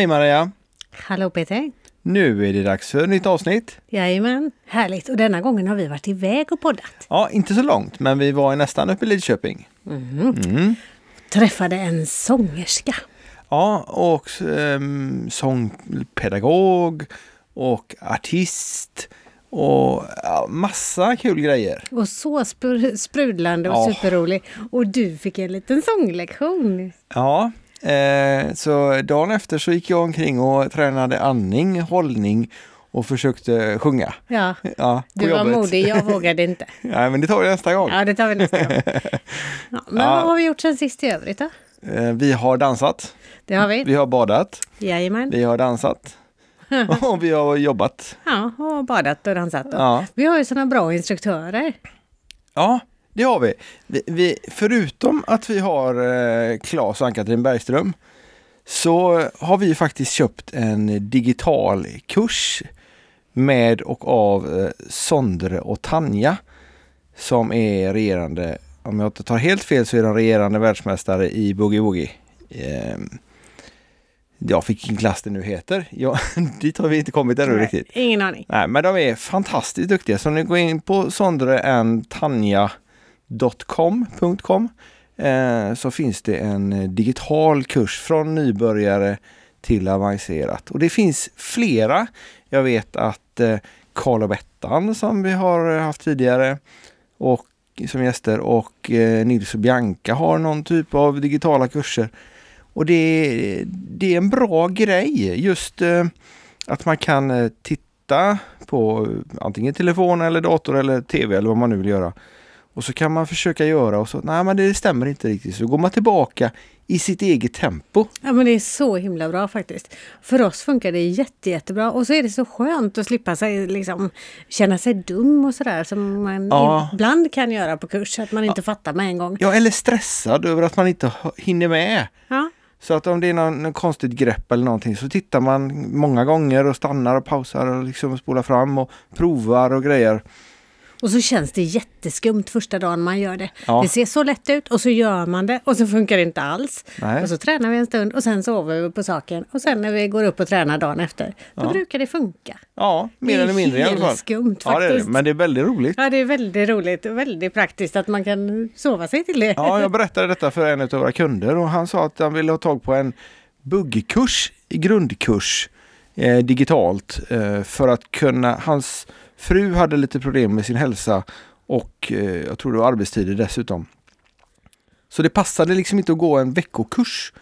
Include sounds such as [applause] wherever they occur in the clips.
Hej Maria! Hallå Peter! Nu är det dags för ett nytt avsnitt. Jajamän, härligt. Och denna gången har vi varit iväg och poddat. Ja, inte så långt, men vi var nästan uppe i Lidköping. Mm. Träffade en sångerska. Ja, och ehm, sångpedagog och artist och ja, massa kul grejer. Och så spr- sprudlande och Ja. superrolig. Och du fick en liten sånglektion. Ja, eh, så dagen efter så gick jag omkring och tränade andning, hållning och försökte sjunga. Ja, Ja, du var jobbet. modig, jag vågade inte. [laughs] Nej, men det tar vi nästa gång. Ja, det tar vi nästa gång. [laughs] Ja, men Ja. vad har vi gjort sen sist i övrigt då? Eh, vi har dansat, Det har vi. vi har badat, Jajamän. vi har dansat [laughs] och vi har jobbat. Ja, och badat och dansat. Då. Ja. Vi har ju sådana bra instruktörer. Ja, det har vi. vi, vi förutom att vi har eh, Claes och Ann-Katrin Bergström så har vi faktiskt köpt en digital kurs med och av eh, Sondre och Tanja som är regerande, om jag inte tar helt fel så är de regerande världsmästare i boogie woogie. Ehm, ja, vilken klass det nu heter. [laughs] Ja, dit har vi inte kommit ännu riktigt. Ingen aning. Nej, men de är fantastiskt duktiga. Så om ni går in på sondreandtanja.com eh, så finns det en eh, digital kurs från nybörjare till avancerat. Och det finns flera. Jag vet att eh, Karl och Bettan som vi har eh, haft tidigare och som gäster och eh, Nils och Bianca har någon typ av digitala kurser. Och det, är- det är en bra grej just eh, att man kan eh, titta på antingen telefon eller dator eller tv eller vad man nu vill göra. Och så kan man försöka göra och så, nej men det stämmer inte riktigt. Så går man tillbaka i sitt eget tempo. Ja men det är så himla bra faktiskt. För oss funkar det jätte, jättebra och så är det så skönt att slippa sig, liksom, känna sig dum och sådär som man Ja. ibland kan göra på kurs, att man inte fattar med en gång. Ja, eller stressad över att man inte hinner med. Ja. Så att om det är någon konstigt grepp eller någonting så tittar man många gånger och stannar och pausar och liksom spolar fram och provar och grejer. Och så känns det jätteskumt första dagen man gör det. Ja. Det ser så lätt ut och så gör man det och så funkar det inte alls. Nej. Och så tränar vi en stund och sen sover vi på saken och sen när vi går upp och tränar dagen efter, då Ja. brukar det funka. Ja, mer Det är eller mindre i alla fall. skumt ja, det är det. faktiskt. Men det är väldigt roligt. Ja, det är väldigt roligt och väldigt praktiskt att man kan sova sig till det. Ja, jag berättade detta för en av våra kunder och han sa att han ville ha tag på en buggkurs, grundkurs eh, digitalt eh, för att kunna, hans fru hade lite problem med sin hälsa och eh, jag tror det var arbetstider dessutom. Så det passade liksom inte att gå en veckokurs.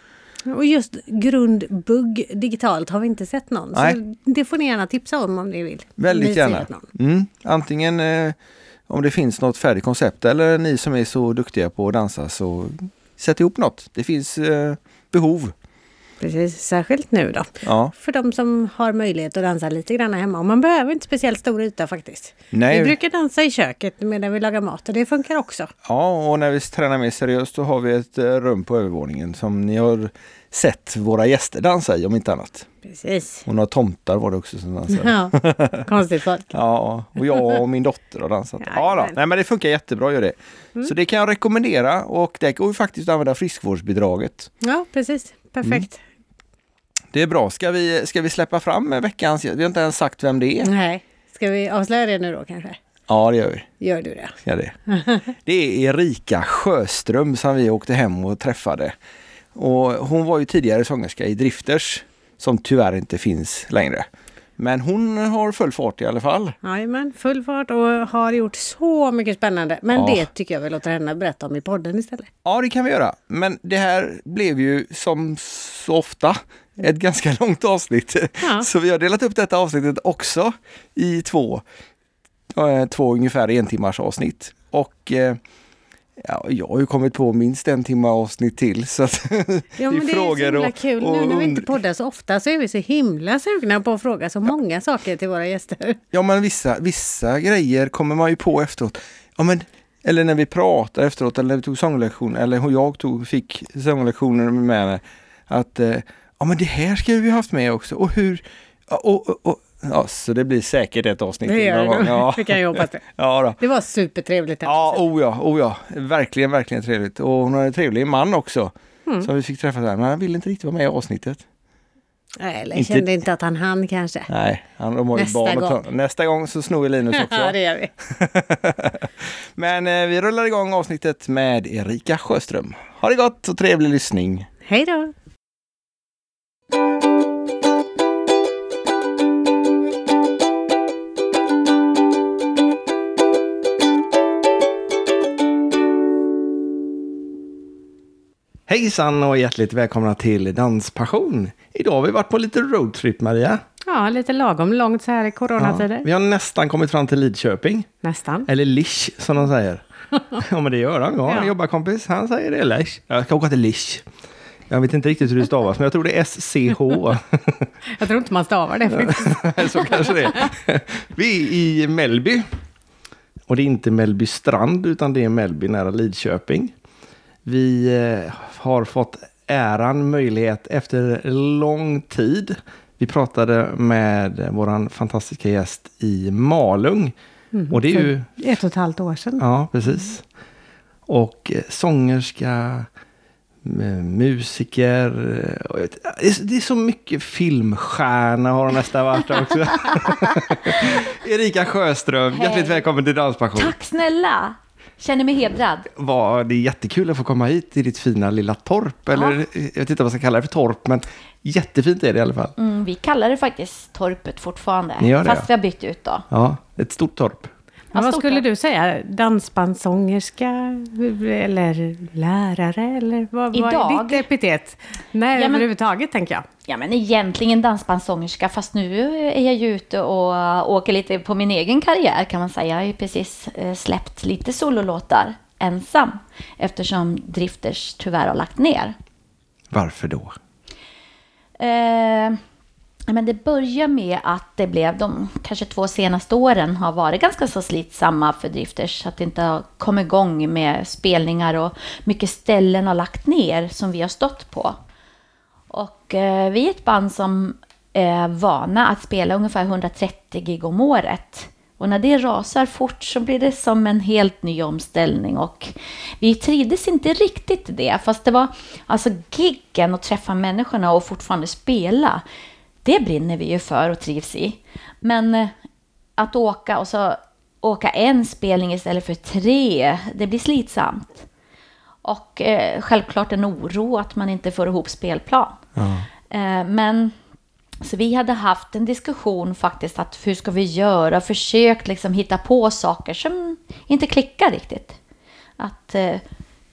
Och just grundbugg digitalt har vi inte sett någon. Nej. Så det får ni gärna tipsa om om ni vill. Väldigt ni gärna. Mm, antingen eh, om det finns något färdigt koncept eller ni som är så duktiga på att dansa så sätt ihop något. Det finns eh, behov. Precis, särskilt nu då. Ja, För de som har möjlighet att dansa lite grann hemma. Och man behöver inte speciellt stor yta faktiskt. nej. Vi brukar dansa i köket medan vi lagar mat och det funkar också. Ja, och när vi tränar mer seriöst så har vi ett eh, rum på övervåningen som ni har sett våra gäster dansa i om inte annat. Precis. Och några tomtar var det också som dansade. Ja, konstigt folk. [laughs] Ja, och jag och min dotter har dansat. Ja, då. Jajamän. Nej, men det funkar jättebra gör det. Så det kan jag rekommendera och det går ju faktiskt att använda friskvårdsbidraget. Ja, precis. Perfekt. Det är bra. Ska vi, ska vi släppa fram veckans gäst? Vi har inte ens sagt vem det är. Nej, ska vi avslöja det nu då kanske? Ja, det gör vi. Gör du det? Ska det. det är Erika Sjöström som vi åkte hem och träffade. Och hon var ju tidigare sångerska i Drifters som tyvärr inte finns längre. Men hon har full fart i alla fall. Jajamän, full fart och har gjort så mycket spännande. Men Ja. det tycker jag vi låter henne berätta om i podden istället. Ja, det kan vi göra. Men det här blev ju som så ofta ett ganska långt avsnitt. Ja. [laughs] Så vi har delat upp detta avsnittet också i två, eh, två ungefär en timmars avsnitt. Och eh, ja, jag har ju kommit på minst en timme avsnitt till. Så att Ja, [laughs] men det är så himla och- kul. och nu när vi inte poddar så ofta så är vi så himla sugna på att fråga så många saker till våra gäster. Ja men vissa, vissa grejer kommer man ju på efteråt. Ja, men, eller när vi pratar efteråt eller när vi tog sånglektion eller hur jag tog, fick sånglektioner med henne. Att eh, ja men det här skulle vi haft med också och hur ja, och, och, och, ja, så det blir säkert ett avsnitt Det gör det gång. Ja, Det kan jag hoppas det. [laughs] ja, då. Det var supertrevligt. ja, oh ja, oh ja, verkligen, verkligen trevligt. Och hon har en trevlig man också Mm. som vi fick träffa där, men han ville inte riktigt vara med i avsnittet. Nej, eller Inte- kände inte att han hann kanske. Nej, han de har ju Nästa barn att ta. gång. Nästa gång så snor vi Linus [laughs] också. Ja, det gör vi. [laughs] Men eh, vi rullar igång avsnittet med Erika Sjöström. Ha det gott och trevlig lyssning. Hej då! Hejsan och hjärtligt välkomna till Danspassion. Idag har vi varit på lite roadtrip Maria. Ja, lite lagom långt så här i coronatider. vi har nästan kommit fram till Lidköping. Nästan. Eller Lisch som de säger. [laughs] ja men det gör han. Ja, en Ja. jobbarkompis. Han säger det Lisch. Jag ska åka till Lisch. Jag vet inte riktigt hur det stavas men jag tror det är S-C-H. [laughs] Jag tror inte man stavar det faktiskt. [laughs] Så kanske det är. Vi är i Mellby. Och det är inte Mellby strand utan det är Mellby nära Lidköping. Vi eh, har fått äran, möjlighet efter lång tid. Vi pratade med våran fantastiska gäst i Malung. Och det är ju Ett och ett halvt år sedan. Ja, precis. Och eh, sångerska, eh, musiker. Det är, så mycket filmstjärna har hon nästan varit också. [laughs] Erika Sjöström, hjärtligt välkommen till Danspassion. Tack snälla! Känner mig hedrad. Var det är jättekul att få komma hit till ditt fina lilla torp. Eller jag vet inte vad jag ska kalla det för torp, men jättefint är det i alla fall. Mm, vi kallar det faktiskt torpet fortfarande. Ni gör det, fast ja. vi har bytt ut då. Ja, ett stort torp. Men vad skulle du säga? Dansbandssångerska eller lärare? Eller vad, vad är Idag? ditt epitet? Nej, Ja, men- överhuvudtaget tänker jag. Ja, men egentligen dansbandssångerska, fast nu är jag ju ute och åker lite på min egen karriär kan man säga. Jag har ju precis eh, släppt lite sololåtar ensam eftersom Drifters tyvärr har lagt ner. Varför då? Eh, men det börjar med att det blev de kanske två senaste åren har varit ganska så slitsamma för Drifters. Att det inte har kommit igång med spelningar och mycket ställen har lagt ner som vi har stått på. Och eh, vi är ett band som är vana att spela ungefär 130 gig om året. Och när det rasar fort så blir det som en helt ny omställning och vi trivdes inte riktigt i det. Fast det var alltså giggen och träffa människorna och fortfarande spela. Det brinner vi ju för och trivs i. Men eh, att åka och så åka en spelning istället för tre, det blir slitsamt. Och eh, självklart en oro att man inte får ihop spelplan. Eh, men så vi hade haft en diskussion faktiskt att hur ska vi göra? Försökt liksom hitta på saker som inte klickar riktigt. Att eh,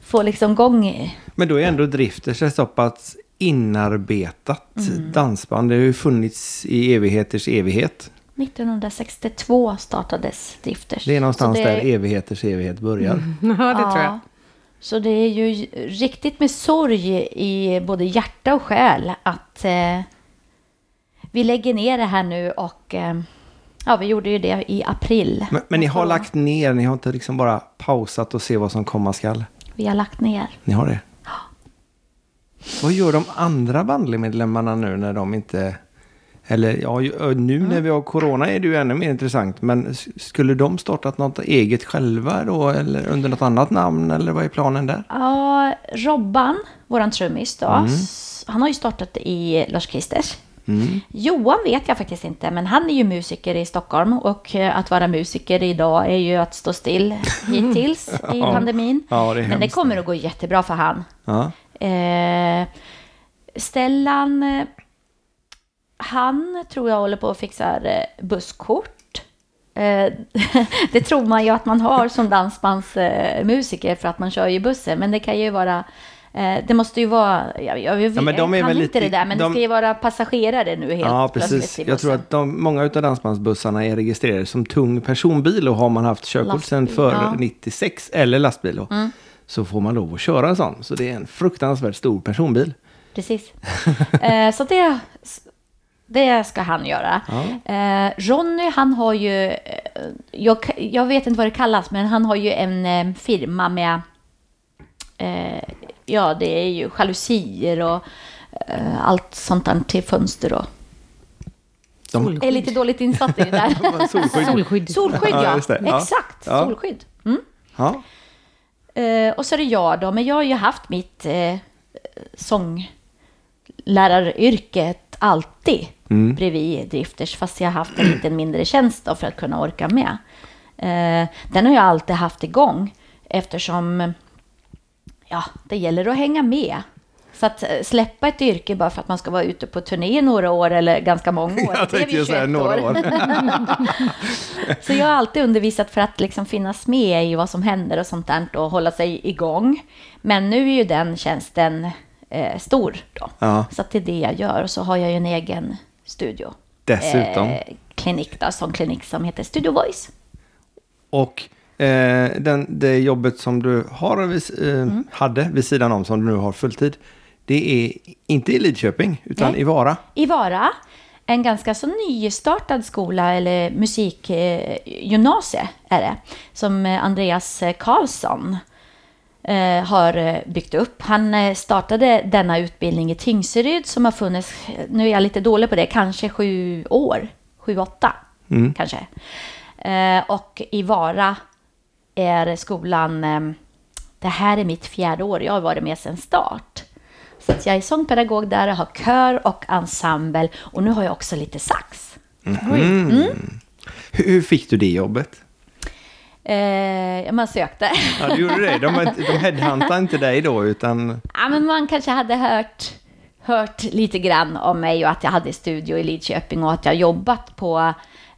få liksom gång i. Men då är ändå Drifters ett så pass inarbetat Mm. dansband. Det har ju funnits i evigheters evighet. 1962 startades Drifters. Det är någonstans det- där evigheters evighet börjar. [laughs] Ja, det tror jag. Så det är ju riktigt med sorg i både hjärta och själ att eh, vi lägger ner det här nu och eh, ja, vi gjorde ju det i april. Men, men ni har lagt ner, ni har inte liksom bara pausat och se vad som komma skall. Vi har lagt ner. Ni har det? Vad gör de andra bandmedlemmarna nu när de inte... Eller ja, nu när vi har corona är det ju ännu mer intressant. Men skulle de startat något eget själva då? Eller under något annat namn? Eller vad är planen där? Ja, Robban, våran trummis då, s- han har ju startat i Lars Kristers. Johan vet jag faktiskt inte, men han är ju musiker i Stockholm och eh, att vara musiker idag är ju att stå still [laughs] hittills i pandemin. Ja, det men det kommer att gå jättebra för han. Ja. Eh, Stellan, han tror jag håller på att fixa eh, busskort. Eh, [laughs] det tror man ju att man har som dansbandsmusiker eh, för att man kör ju bussen. Men det kan ju vara, det måste ju vara, jag, jag, jag, Ja, men de är kan väl inte lite- det där, men de- det ska ju vara passagerare nu helt Ja, precis. Jag tror att de, många av dansbandsbussarna är registrerade som tung personbil och har man haft körkort sedan före ja. Mm. 96 eller lastbil då, så får man lov att köra en sån. Så det är en fruktansvärt stor personbil. Precis. [laughs] Eh, så det, det ska han göra. Eh, Ronny, han har ju, eh, jag, jag vet inte vad det kallas, men han har ju en eh, firma med, eh, ja det är ju jalusier och eh, allt sånt där till fönster och. De, är lite dåligt insatt i det där. solskydd. [laughs] Solskydd. Solskydd Ja, ja, just det. Ja. exakt. Ja. Solskydd. Mm. Eh, och så är det jag då, men jag har ju haft mitt eh, sångläraryrke ett alltid bredvid Drifters, fast jag har haft en lite mindre tjänst då för att kunna orka med. Eh, den har jag alltid haft igång eftersom ja, det gäller att hänga med. Så att eh, släppa ett yrke bara för att man ska vara ute på turné några år eller ganska många [laughs] år. Jag tänkte ju säga 21 några år. [laughs] [laughs] Så jag har alltid undervisat för att liksom finnas med i vad som händer och sånt där och hålla sig igång. Men nu är ju den tjänsten eh, stor då. Ja. Så att det är det jag gör. Och så har jag ju en egen studio. Dessutom. Eh, klinik då, som klinik som heter Studio Voice. Och eh, den, det jobbet som du har, eh, Mm. hade vid sidan om, som du nu har fulltid, det är inte i Lidköping, utan Nej. i Vara. I Vara, en ganska så nystartad skola eller musikgymnasie är det, som eh, Andreas eh, Karlsson eh, har byggt upp. Han startade denna utbildning i Tingsryd som har funnits, nu är jag lite dålig på det, kanske sju år, sju, åtta kanske. Eh, och i Vara är skolan, det här är mitt fjärde år, jag har varit med sedan start. Så jag är sångpedagog där, jag har kör och ensemble och nu har jag också lite sax. Hur, hur fick du det jobbet? Eh, man sökte. Ja, du gjorde det. De, de headhuntade inte dig då, utan... ja, men man kanske hade hört, hört lite grann om mig och att jag hade studio i Lidköping och att jag jobbat på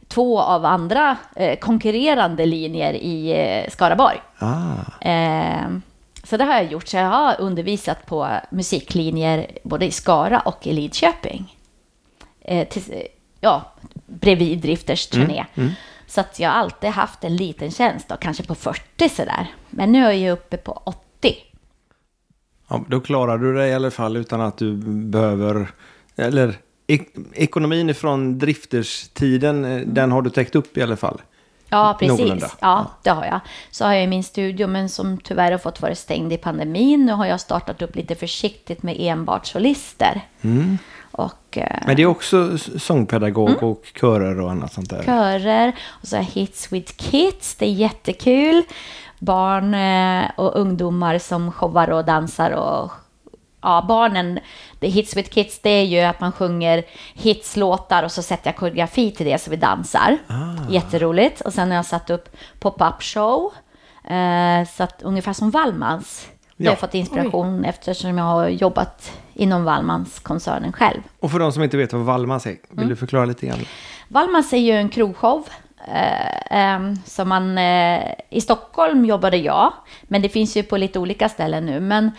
två av andra eh, konkurrerande linjer i eh, Skaraborg. Ah. Eh, så det har jag gjort. Så jag har undervisat på musiklinjer både i Skara och i Lidköping. Eh, till, ja, bredvid Drifters turné. Så att jag har alltid haft en liten tjänst, då, kanske på 40 sådär. Men nu är jag uppe på 80. Ja, då klarar du det i alla fall utan att du behöver... Eller ek, ekonomin ifrån drifterstiden, eh, den har du täckt upp i alla fall. Ja, precis. Någorlunda. Ja, det har jag. Så har jag min studio, men som tyvärr har fått vara stängd i pandemin. Nu har jag startat upp lite försiktigt med enbart solister. Och eh, Men det är också sångpedagog och körer och annat sånt där. körer. Och så har jag Hits with Kids, det är jättekul. Barn eh, och ungdomar som showar och dansar och Ja, barnen, det Hits with Kids, det är ju att man sjunger hitslåtar och så sätter jag koreografi till det så vi dansar. Jätteroligt. Och sen har jag satt upp pop-up show. Eh, så att, ungefär som Wallmans. Jag har Ja. fått inspiration eftersom jag har jobbat inom Wallmans-koncernen själv. Och för de som inte vet vad Wallmans är, vill du förklara lite grann? Wallmans är ju en krogshow. Eh, som man, eh, I Stockholm jobbade jag, men det finns ju på lite olika ställen nu. Men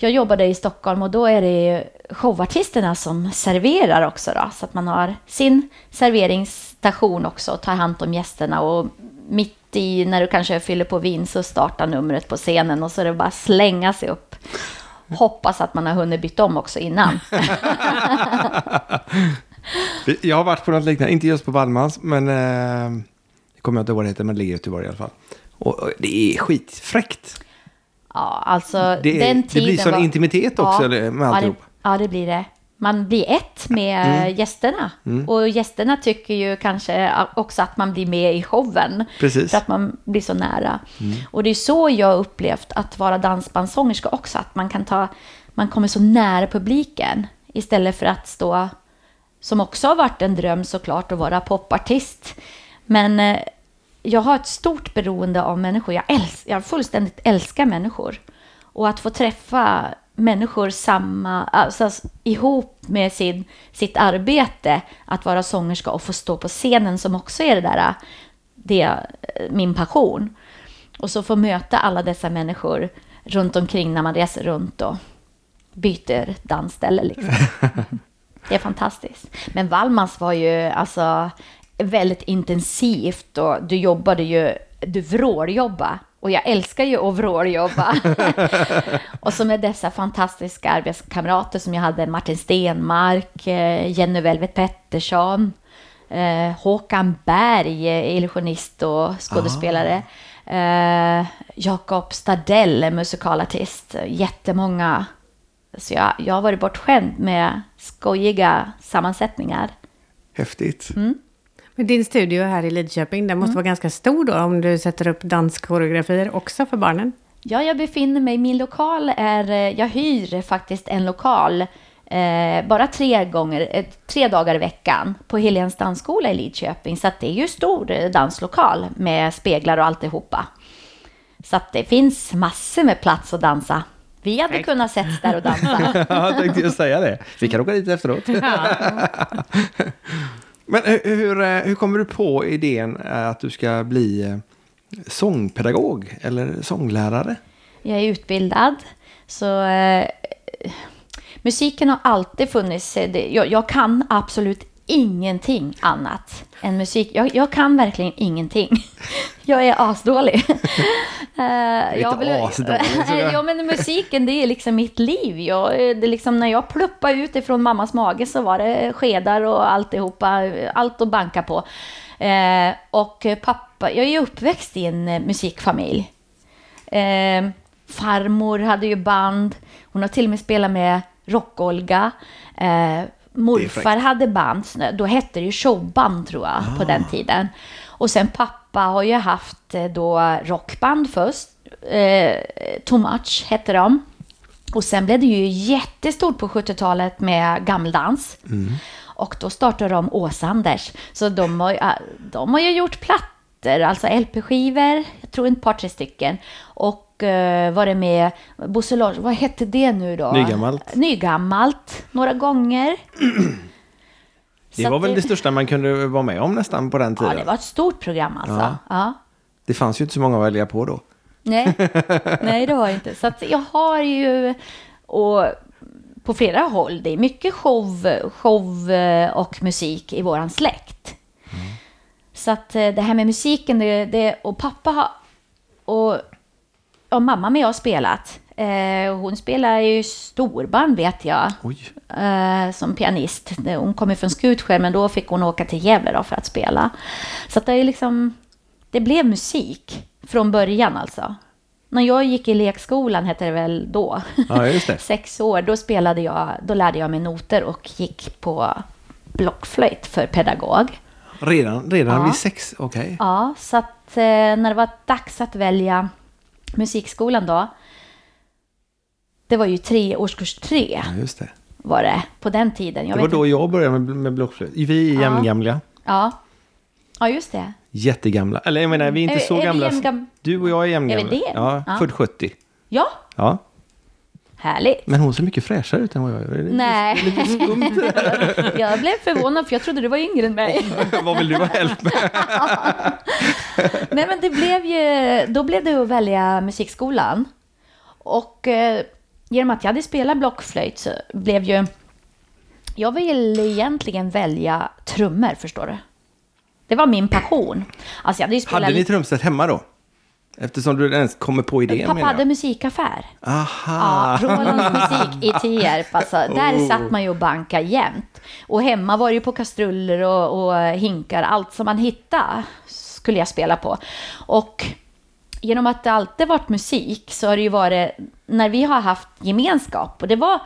jag jobbade i Stockholm och då är det showartisterna som serverar också. Då, så att man har sin serveringsstation också och tar hand om gästerna. Och mitt i när du kanske fyller på vin så startar numret på scenen och så är det bara slänga sig upp. Hoppas att man har hunnit byta om också innan. [laughs] Jag har varit på något liknande, inte just på Wallmans, men... Eh, det kommer jag inte ihåg vad det heter, men det ligger i Göteborg i alla fall. Och, och det är skitfräckt. Ja, alltså Det, den det tiden blir sån var... intimitet också eller, med ja, det, alltihop. ja, det blir det. Man blir ett med Mm. gästerna. Och gästerna tycker ju kanske också att man blir med i showen. Precis. För att man blir så nära. Och det är så jag har upplevt att vara dansbandssångerska också. Att man kan ta, man kommer så nära publiken. Istället för att stå, som också har varit en dröm såklart, att vara popartist. Men eh, jag har ett stort beroende av människor. Jag, äls- jag fullständigt älskar människor. Och att få träffa människor samma, alltså ihop med sin, sitt arbete, att vara sångerska och få stå på scenen som också är det där, det, är min passion. Och så få möta alla dessa människor runt omkring när man reser runt och byter dansställe. Liksom. [laughs] Det är fantastiskt. Men Wallmans var ju alltså väldigt intensivt och du jobbade ju, du vråljobba. Och jag älskar ju att vråljobba. [laughs] och så med dessa fantastiska arbetskamrater som jag hade, Martin Stenmark, eh, Jenny Velvet Pettersson, eh, Håkan Berg, eh, illusionist och skådespelare. Eh, Jakob Stadell, musikalartist. Jättemånga så jag, jag har varit bortskämd med skojiga sammansättningar. Häftigt. Mm. Men din studio här i Lidköping, den måste vara ganska stor då om du sätter upp danskoreografier också för barnen? Ja, jag befinner mig, min lokal är, eh, jag hyr faktiskt en lokal Eh, bara tre, gånger, eh, tre dagar i veckan på Helens dansskola i Lidköping. Så att det är ju stor eh, danslokal med speglar och alltihopa. Så att det finns massor med plats att dansa. Vi hade kunnat sätts där och dansa. [laughs] Ja, jag tänkte ju säga det. Vi kan åka dit efteråt. [laughs] Men hur, hur, hur kommer du på idén eh, att du ska bli eh, sångpedagog eller sånglärare? Jag är utbildad. Så eh, musiken har alltid funnits. det- Jag, jag kan absolut ingenting annat än musik. Jag, jag kan verkligen ingenting. [laughs] Jag är asdålig. [laughs] Eh, jag Inte asdålig, [laughs] ja, men musiken det är liksom mitt liv. Jag, det är liksom när jag pluppade ut ifrån mammas mage så var det skedar och alltihopa, allt att banka på. Eh, och pappa, jag är ju uppväxt i en eh, musikfamilj. Farmor hade ju band. Hon har till och med spelat med Rock-Olga. Eh, morfar hade band. Då hette det ju showband tror jag på den tiden. Och sen pappa har ju haft eh, då rockband först. Eh, Too Much hette de. Och sen blev det ju jättestort på 70-talet med gammeldans. Och då startade de Åsanders. Så de har, ju- de har ju gjort plattor, alltså LP-skivor, jag tror ett par, tre stycken. Och uh, var det med Bosse Larsson, vad hette det nu då? Nygammalt. Nygammalt, några gånger. [clears throat] Det Så var väl det största man kunde vara med om nästan på den Ja, tiden. det var ett stort program alltså. Ja. Ja. Det fanns ju inte så många att välja på då. Nej, [laughs] nej det var det inte. Så att jag har ju, och på flera håll, det är mycket show, show eh, och musik i våran släkt. Så att eh, det här med musiken, det, det, och pappa har, och, och mamma med har spelat. Eh, hon spelar ju storband vet jag, eh, som pianist. Hon kommer från Skutskär, men då fick hon åka till Gävle då för att spela. Så att det är liksom, det blev musik från början alltså. När jag gick i lekskolan, hette det väl då, Ja, det. [laughs] sex år, då spelade jag, då lärde jag mig noter och gick på blockflöjt för pedagog. Redan, redan Ja. vid sex, okej. Ja, så att eh, när det var dags att välja musikskolan då, det var ju tre, årskurs tre Ja, just det. var det på den tiden. Jag Det var då inte- jag började med, med blockflöjt. Vi är Ja. jämngamla. Ja. ja, just det. Jättegamla. Eller jag menar, vi är inte Är- så är gamla. Du och jag är jämngamla. Är vi det? Ja, Ja. född 70. Ja, Ja. Härligt. Men hon ser mycket fräschare ut än vad jag gör. Lite- Nej, Lite skumt [laughs] jag blev förvånad för jag trodde du var yngre än mig. [laughs] vad vill du ha hjälp med? [laughs] Nej, men det blev ju, då blev det att välja musikskolan. Och eh, genom att jag hade spelat blockflöjt så blev ju... Jag ville egentligen välja trummor, förstår du. Det var min passion. Alltså jag hade ju spelat... Hade ni trumset hemma då? Eftersom du ens kommer på idén Pappa hade musikaffär. Aha. Ja, Rolands musik i Tierp. Alltså, där Oh. satt man ju och banka jämt. Och hemma var det ju på kastruller och, och hinkar. Allt som man hittade skulle jag spela på. Och genom att det alltid varit musik så har det ju varit när vi har haft gemenskap. Och det var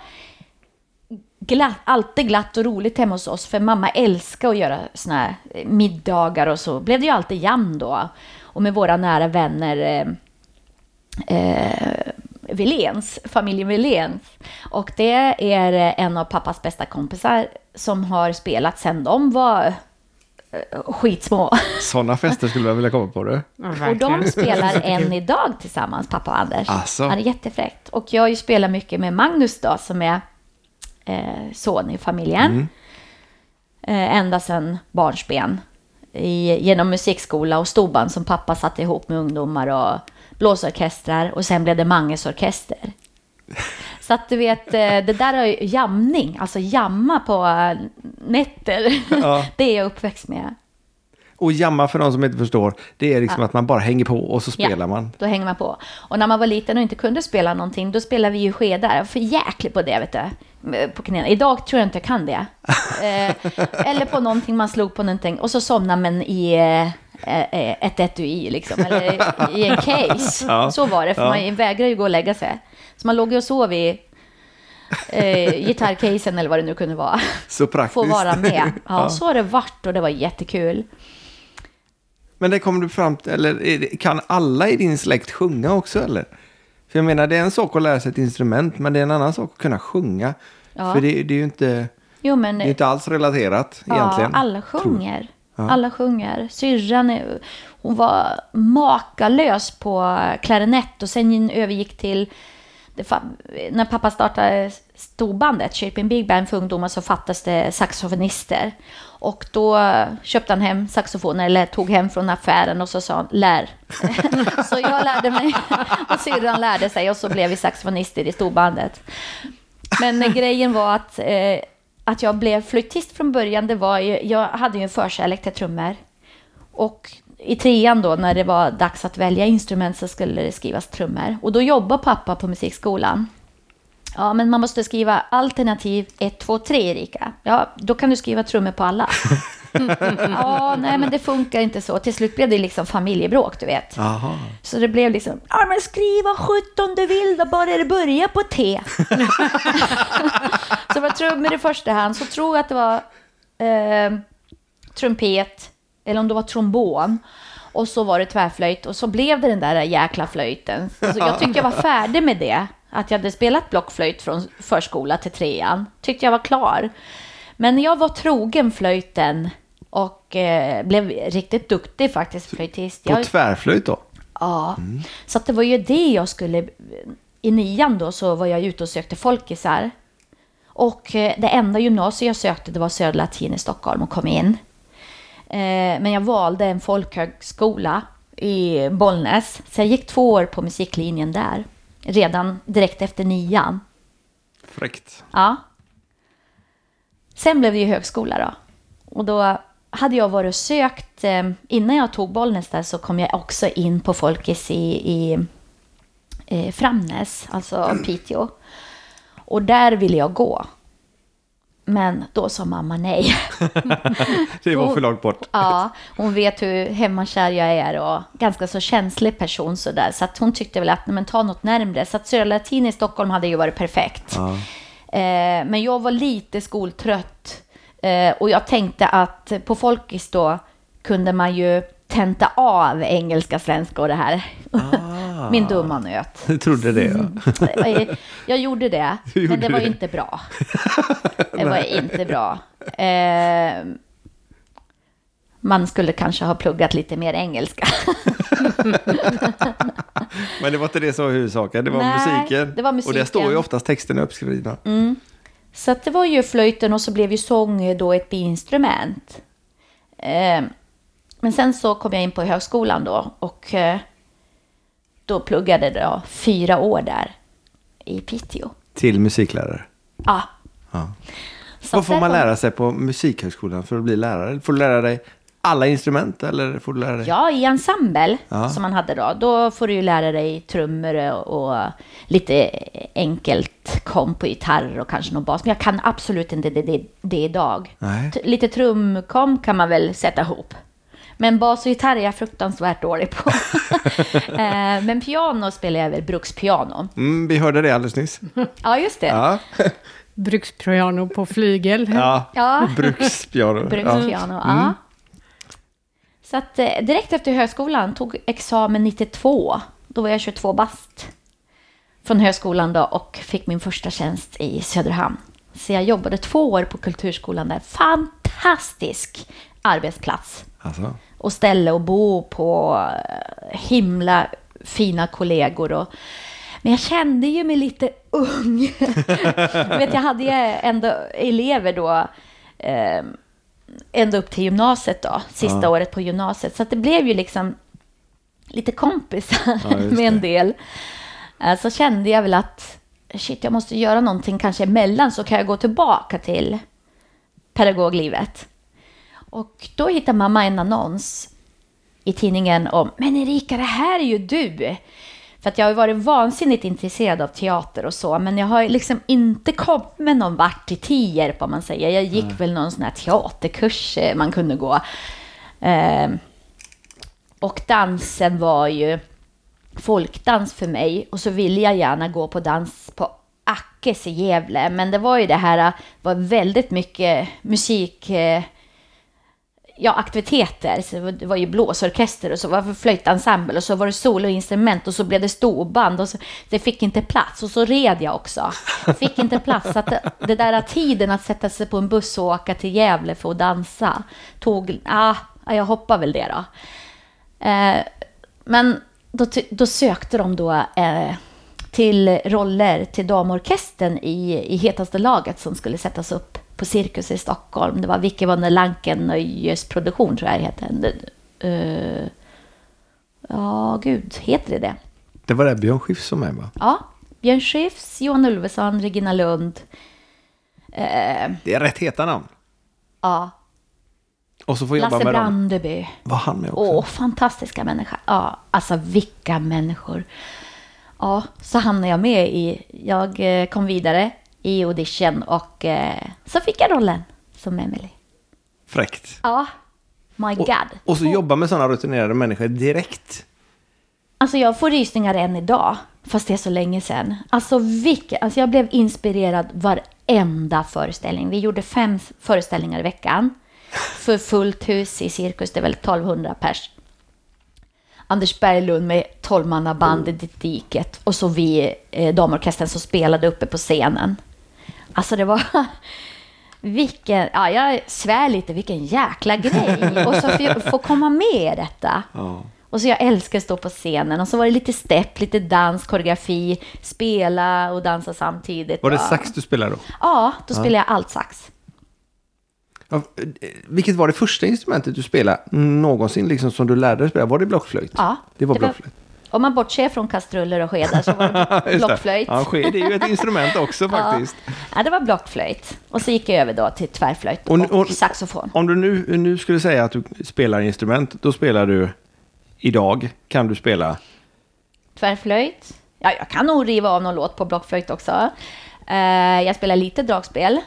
glatt, alltid glatt och roligt hemma hos oss. För mamma älskar att göra såna här middagar och så blev det ju alltid jam då. Och med våra nära vänner eh, eh, familjen Willéns. Och det är en av pappas bästa kompisar som har spelat sedan de var eh, skitsmå. [laughs] Sådana fester skulle jag vilja komma på du. Ja, Och de spelar [laughs] än idag tillsammans, pappa och Anders. Ja, det är jättefräckt. Och jag har ju spelat mycket med Magnus då, som är eh, son i familjen. Eh, ända sedan barnsben. I, genom musikskola och storband som pappa satte ihop med ungdomar och blåsorkestrar. Och sen blev det Manges orkester. [laughs] Så att du vet, eh, det där är jamning, alltså jamma på nätter. Ja. [laughs] Det är jag uppväxt med. Och jamma för de som inte förstår, det är liksom att man bara hänger på och så spelar Ja, man. Då hänger man på. Och när man var liten och inte kunde spela någonting, då spelade vi ju skedar. Jag var för jäklig på det, vet du. På knäna. Idag tror jag inte jag kan det. [laughs] eh, eller på någonting man slog på någonting och så somnar man i eh, eh, ett etui liksom. Eller i en case. Ja, Så var det, för ja. man vägrar ju gå och lägga sig. Så man låg ju och sov i eh, gitarrcasen eller vad det nu kunde vara. Så praktiskt. Få vara med. [laughs] Ja, Ja. så har det varit och det var jättekul. Men det kommer du fram till, eller kan alla i din släkt sjunga också eller? För jag menar, det är en sak att lära sig ett instrument, men det är en annan sak att kunna sjunga. Ja. För det, det är ju inte, Jo, men det är inte alls relaterat egentligen. Ja, alla sjunger. Alla sjunger. Syrran, hon var makalös på klarinett och sen övergick till det, fa- när pappa startade storbandet, Shaping Big Band för ungdomar, så fattades det saxofonister. Och då köpte han hem saxofoner, eller tog hem från affären och så sa han lär. [laughs] så jag lärde mig [laughs] och syrran lärde sig och så blev vi saxofonister i storbandet. Men eh, grejen var att, eh, att jag blev flöjtist från början. Det var ju, jag hade ju en förkärlek till trummor. Och i trean då, när det var dags att välja instrument så skulle det skrivas trummor. Och då jobbade pappa på musikskolan. Ja, men man måste skriva alternativ 1, 2, 3, Erika. Ja, då kan du skriva trummor på alla. [laughs] ja, nej, men det funkar inte så. Till slut blev det liksom familjebråk, du vet. Aha. Så det blev liksom, ja men skriv vad sjutton du vill då, bara det börjar på T. [laughs] så det var trummor i första hand, så tror jag att det var eh, trumpet, eller om det var trombon. Och så var det tvärflöjt och så blev det den där jäkla flöjten. Så jag tyckte jag var färdig med det. Att jag hade spelat blockflöjt från förskola till trean. Tyckte jag var klar. Men jag var trogen flöjten och eh, blev riktigt duktig faktiskt flöjtist. På Jag, tvärflöjt då? Ja, så att det var ju det jag skulle... I nian då så var jag ute och sökte folkisar. Och eh, det enda gymnasiet jag sökte det var Södra Latin i Stockholm och kom in. Eh, Men jag valde en folkhögskola i Bollnäs. Så jag gick två år på musiklinjen där. Redan direkt efter nian. Fräckt. Ja. Sen blev det ju högskola då. Och då hade jag varit och sökt, eh, innan jag tog Bollnäs där så kom jag också in på Folkis i, i eh, Framnäs, alltså Piteå. Och där ville jag gå. Men då sa mamma nej. [laughs] Det var för långt bort. Ja, hon vet hur hemmakär jag är och ganska så känslig person sådär. Så att hon tyckte väl att, men ta något närmre. Så att Södra Latin i Stockholm hade ju varit perfekt. Ja. Eh, men jag var lite skoltrött. Eh, och jag tänkte att på Folkis då kunde man ju tenta av engelska, svenska och det här. Ah. [laughs] Min dumma nöt. Jag trodde det. Ja. Eh, Jag gjorde det, [laughs] Du men gjorde det var det. inte bra. [laughs] Det var inte bra. Eh, man skulle kanske ha pluggat lite mer engelska. Men det var inte det som var huvudsaken, det var Nej, musiken. det var Och musiken. där står ju oftast texterna uppskrivna. Så att det var ju flöjten och så blev ju sång då ett biinstrument. Eh, men sen så kom jag in på högskolan då och eh, då pluggade jag fyra år där i Piteå. Till musiklärare. Ja. Ja. Vad får man kom- lära sig på Musikhögskolan för att bli lärare? Får du lära dig alla instrument eller får du lära dig? Ja, i ensemble Ja. som man hade då, då får du ju lära dig trummor och, och lite enkelt kom på gitarr och kanske någon bas. Men jag kan absolut inte det, det, det idag. Lite trumkom kan man väl sätta ihop. Men bas och gitarr är jag fruktansvärt dålig på. [laughs] Eh, Men piano spelar jag väl brukspiano. Mm, vi hörde det alldeles nyss. [laughs] Ja, just det. Ja, [laughs] Brukspiano på flygel. ja. Ja, brukspiano. Ja. brukspiano. Ja. Så att eh, direkt efter högskolan tog examen 92. Då var jag 22 bast. Från högskolan då och fick min första tjänst i Söderhamn. Så jag jobbade två år på kulturskolan där. Fantastisk arbetsplats. Alltså. Och ställe att bo på. Himla fina kollegor. Och, men jag kände ju mig lite ung. [laughs] Vet, jag hade ju ändå elever då. Eh, ända upp till gymnasiet då. Sista Ja. året på gymnasiet. Så det blev ju liksom lite kompisar Ja, [laughs] med en del. Eh, så kände jag väl att shit, jag måste göra någonting kanske emellan så kan jag gå tillbaka till pedagoglivet. Och då hittade mamma en annons i tidningen om Men Erika, det här är ju du! För att jag har varit vansinnigt intresserad av teater och så, men jag har liksom inte kommit någon vart i Tierp om man säger. Jag gick väl någon sån här teaterkurs eh, man kunde gå. Eh, och dansen var ju folkdans för mig och så ville jag gärna gå på dans på Ackes i Gävle, men det var ju det här, var väldigt mycket musik eh, ja, aktiviteter. Så det var- ju blåsorkester och så var det flöjtensemble och så var det soloinstrument och så blev det storband och så, det fick inte plats och så red jag också. Fick inte plats. Så att det, det där tiden att sätta sig på en buss och åka till Gävle för att dansa tog, ah, jag hoppar väl det då. Eh, men då, då sökte de då eh, till roller till damorkestern i, i hetaste laget som skulle sättas upp på Cirkus i Stockholm. Det var Vicky von der Lanken Nöjesproduktion tror jag det heter. Det- eh, Ja, gud, heter det det? Det var det Björn Skifs som är va? Ja, Björn Skifs, Johan Ulveson, Regina Lund. Eh, Det är rätt heta namn. ja, Och så får jobba Lasse med dem. Brandeby. Var han med också? Åh, fantastiska människor. Ja, alltså vilka människor. Ja, så hamnade jag med i, jag eh, kom vidare i audition och eh, så fick jag rollen som Emily. Fräckt. Ja, my Och, god. och så jobba med sådana rutinerade människor direkt. Alltså jag får rysningar än idag, fast det är så länge sedan. Alltså, vilka, alltså jag blev inspirerad varenda föreställning. Vi gjorde fem föreställningar i veckan. För fullt hus i cirkus, det är väl 1200 pers. Anders Berglund med 12-mannabandet i diket och så vi, eh, damorkestern som spelade uppe på scenen. Alltså det var... [laughs] Vilken, ja jag svär lite, vilken jäkla grej. Och så få, få komma med i detta. Ja. Och så jag älskar att stå på scenen. Och så var det lite stepp, lite dans, koreografi, spela och dansa samtidigt. Var det sax du spelade då? Ja, då spelade jag allt sax. Ja, eh, vilket var det första instrumentet du spelade någonsin liksom som du lärde dig spela? Var det blockflöjt? Ja, Det var blockflöjt. Om man bortser från kastruller och skedar så var det [laughs] Just det. blockflöjt. Ja, sked är ju ett instrument också [laughs] faktiskt. Ja, det var blockflöjt. Och så gick jag över då till tvärflöjt Och- och, och- saxofon. Om du nu, nu skulle säga att du spelar instrument, då spelar du idag, kan du spela Tvärflöjt. Ja, jag kan nog riva av någon låt på blockflöjt också. Eh, jag spelar lite dragspel.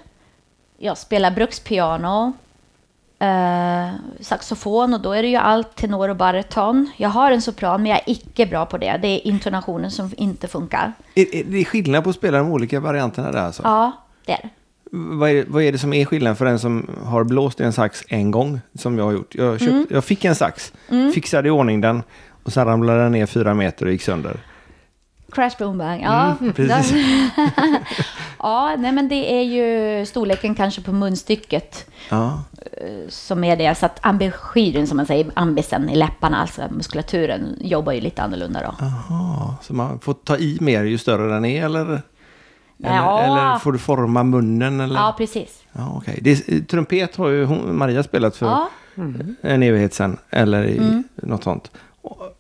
Jag spelar brukspiano. Eh, saxofon och då är det ju allt tenor och baryton. Jag har en sopran men jag är icke bra på det. Det är intonationen som inte funkar. Är, är det skillnad på att spela de olika varianterna där alltså? Ja, det är det. Vad, är, vad är det som är skillnaden för den som har blåst i en sax en gång, som jag har gjort? Jag, köpt, jag fick en sax, fixade i ordning den och sen ramlade den ner fyra meter och gick sönder. Crash boom bang. Ja, Mm, [laughs] [laughs] ja, nej men det är ju storleken kanske på munstycket Ja. som är det. Så att ambisyren, som man säger, ambisen i läpparna, alltså muskulaturen, jobbar ju lite annorlunda då. Aha, så man får ta i mer ju större den är eller? Eller, Ja. eller får du forma munnen eller? Ja, precis. Ja, okej. Det är- Trumpet har ju hon, Maria spelat för Ja, en evighet sedan. Eller i, något sånt.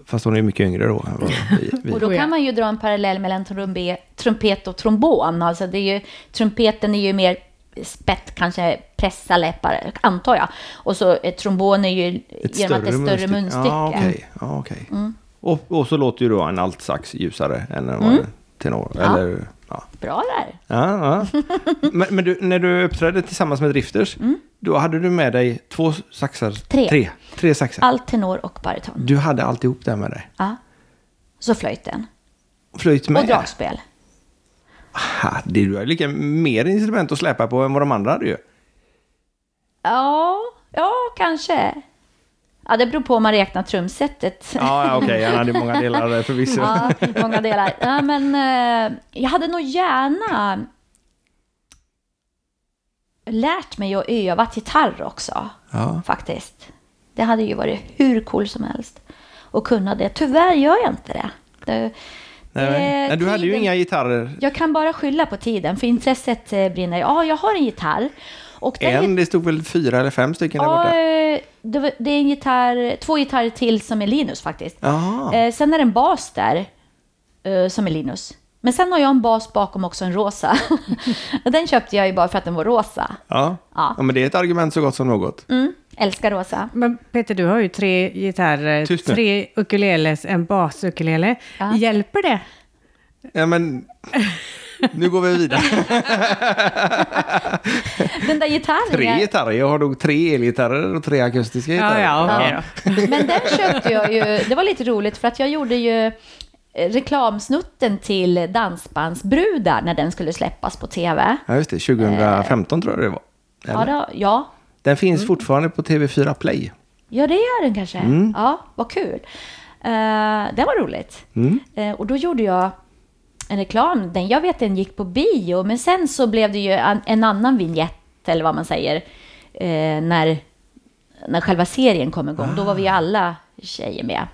Fast hon är mycket yngre då. än [laughs] vad vi, vi. och då kan man ju dra en parallell mellan trumbe, trumpet och trombon. Alltså det är ju, trumpeten är ju mer spett, kanske pressa läppar, antar jag. Och så eh, trombon är ju genom att det är större munstycke. Ja, okej. Ja, okej. Mm. Och, och så låter ju då en altsax ljusare än en Mm. tenor. Ja. Eller, ja. Bra där. Ja, ja. Men, men du, när du uppträdde tillsammans med Drifters, då hade du med dig två saxar? Mm. Tre. Tre, Tre saxar. Allt tenor och baryton. Du hade alltihop där med dig? Ja. Så flöjten. Flöjt med? Och dragspel. Ha, det du har lika mer instrument att släpa på än vad de andra hade ju. Ja, ja, kanske. Ja, det beror på om man räknar trumsetet. Ja, ja okej, han hade många delar där förvisso. Ja, många delar. Ja, men eh, jag hade nog gärna lärt mig att öva gitarr också, Ja. faktiskt. Det hade ju varit hur cool som helst att kunna det. Tyvärr gör jag inte det. det Nej, det- nej, du hade ju tiden- inga gitarrer. Jag kan bara skylla på tiden, för intresset eh, brinner. Ja, jag har en gitarr. Och En, det stod väl fyra eller fem stycken där Ja, borta. det, var- det är en gitarr, två gitarrer till som är Linus faktiskt. Eh, sen är det en bas där eh, som är Linus. Men sen har jag en bas bakom också, en rosa. [laughs] Den köpte jag ju bara för att den var rosa. Ja. Ja. ja, men det är ett argument så gott som något. Mm, älskar rosa. Men Peter, du har ju tre gitarrer, tre ukuleles, en basukulele. Ja. Hjälper det? Ja, men [laughs] nu går vi vidare. [laughs] Den där gitarren, Tre jag, gitarrer. Jag har nog tre elgitarrer och tre akustiska Ja, gitarrer. ja, okej då. men den köpte jag ju, det var lite roligt för att jag gjorde ju eh, reklamsnutten till Dansbandsbrudar när den skulle släppas på tv. Ja, just det. 2015 tror jag det var. Ja, då, ja, Den finns fortfarande på TV4 Play. Ja, det gör den kanske. Mm. Ja, vad kul. Uh, det var roligt. Mm. Eh, och då gjorde jag en reklam. Den, jag vet den gick på bio, men sen så blev det ju en, en annan vignett, eller vad man säger, eh, när, när själva serien kom igång. Då var vi alla tjejer med.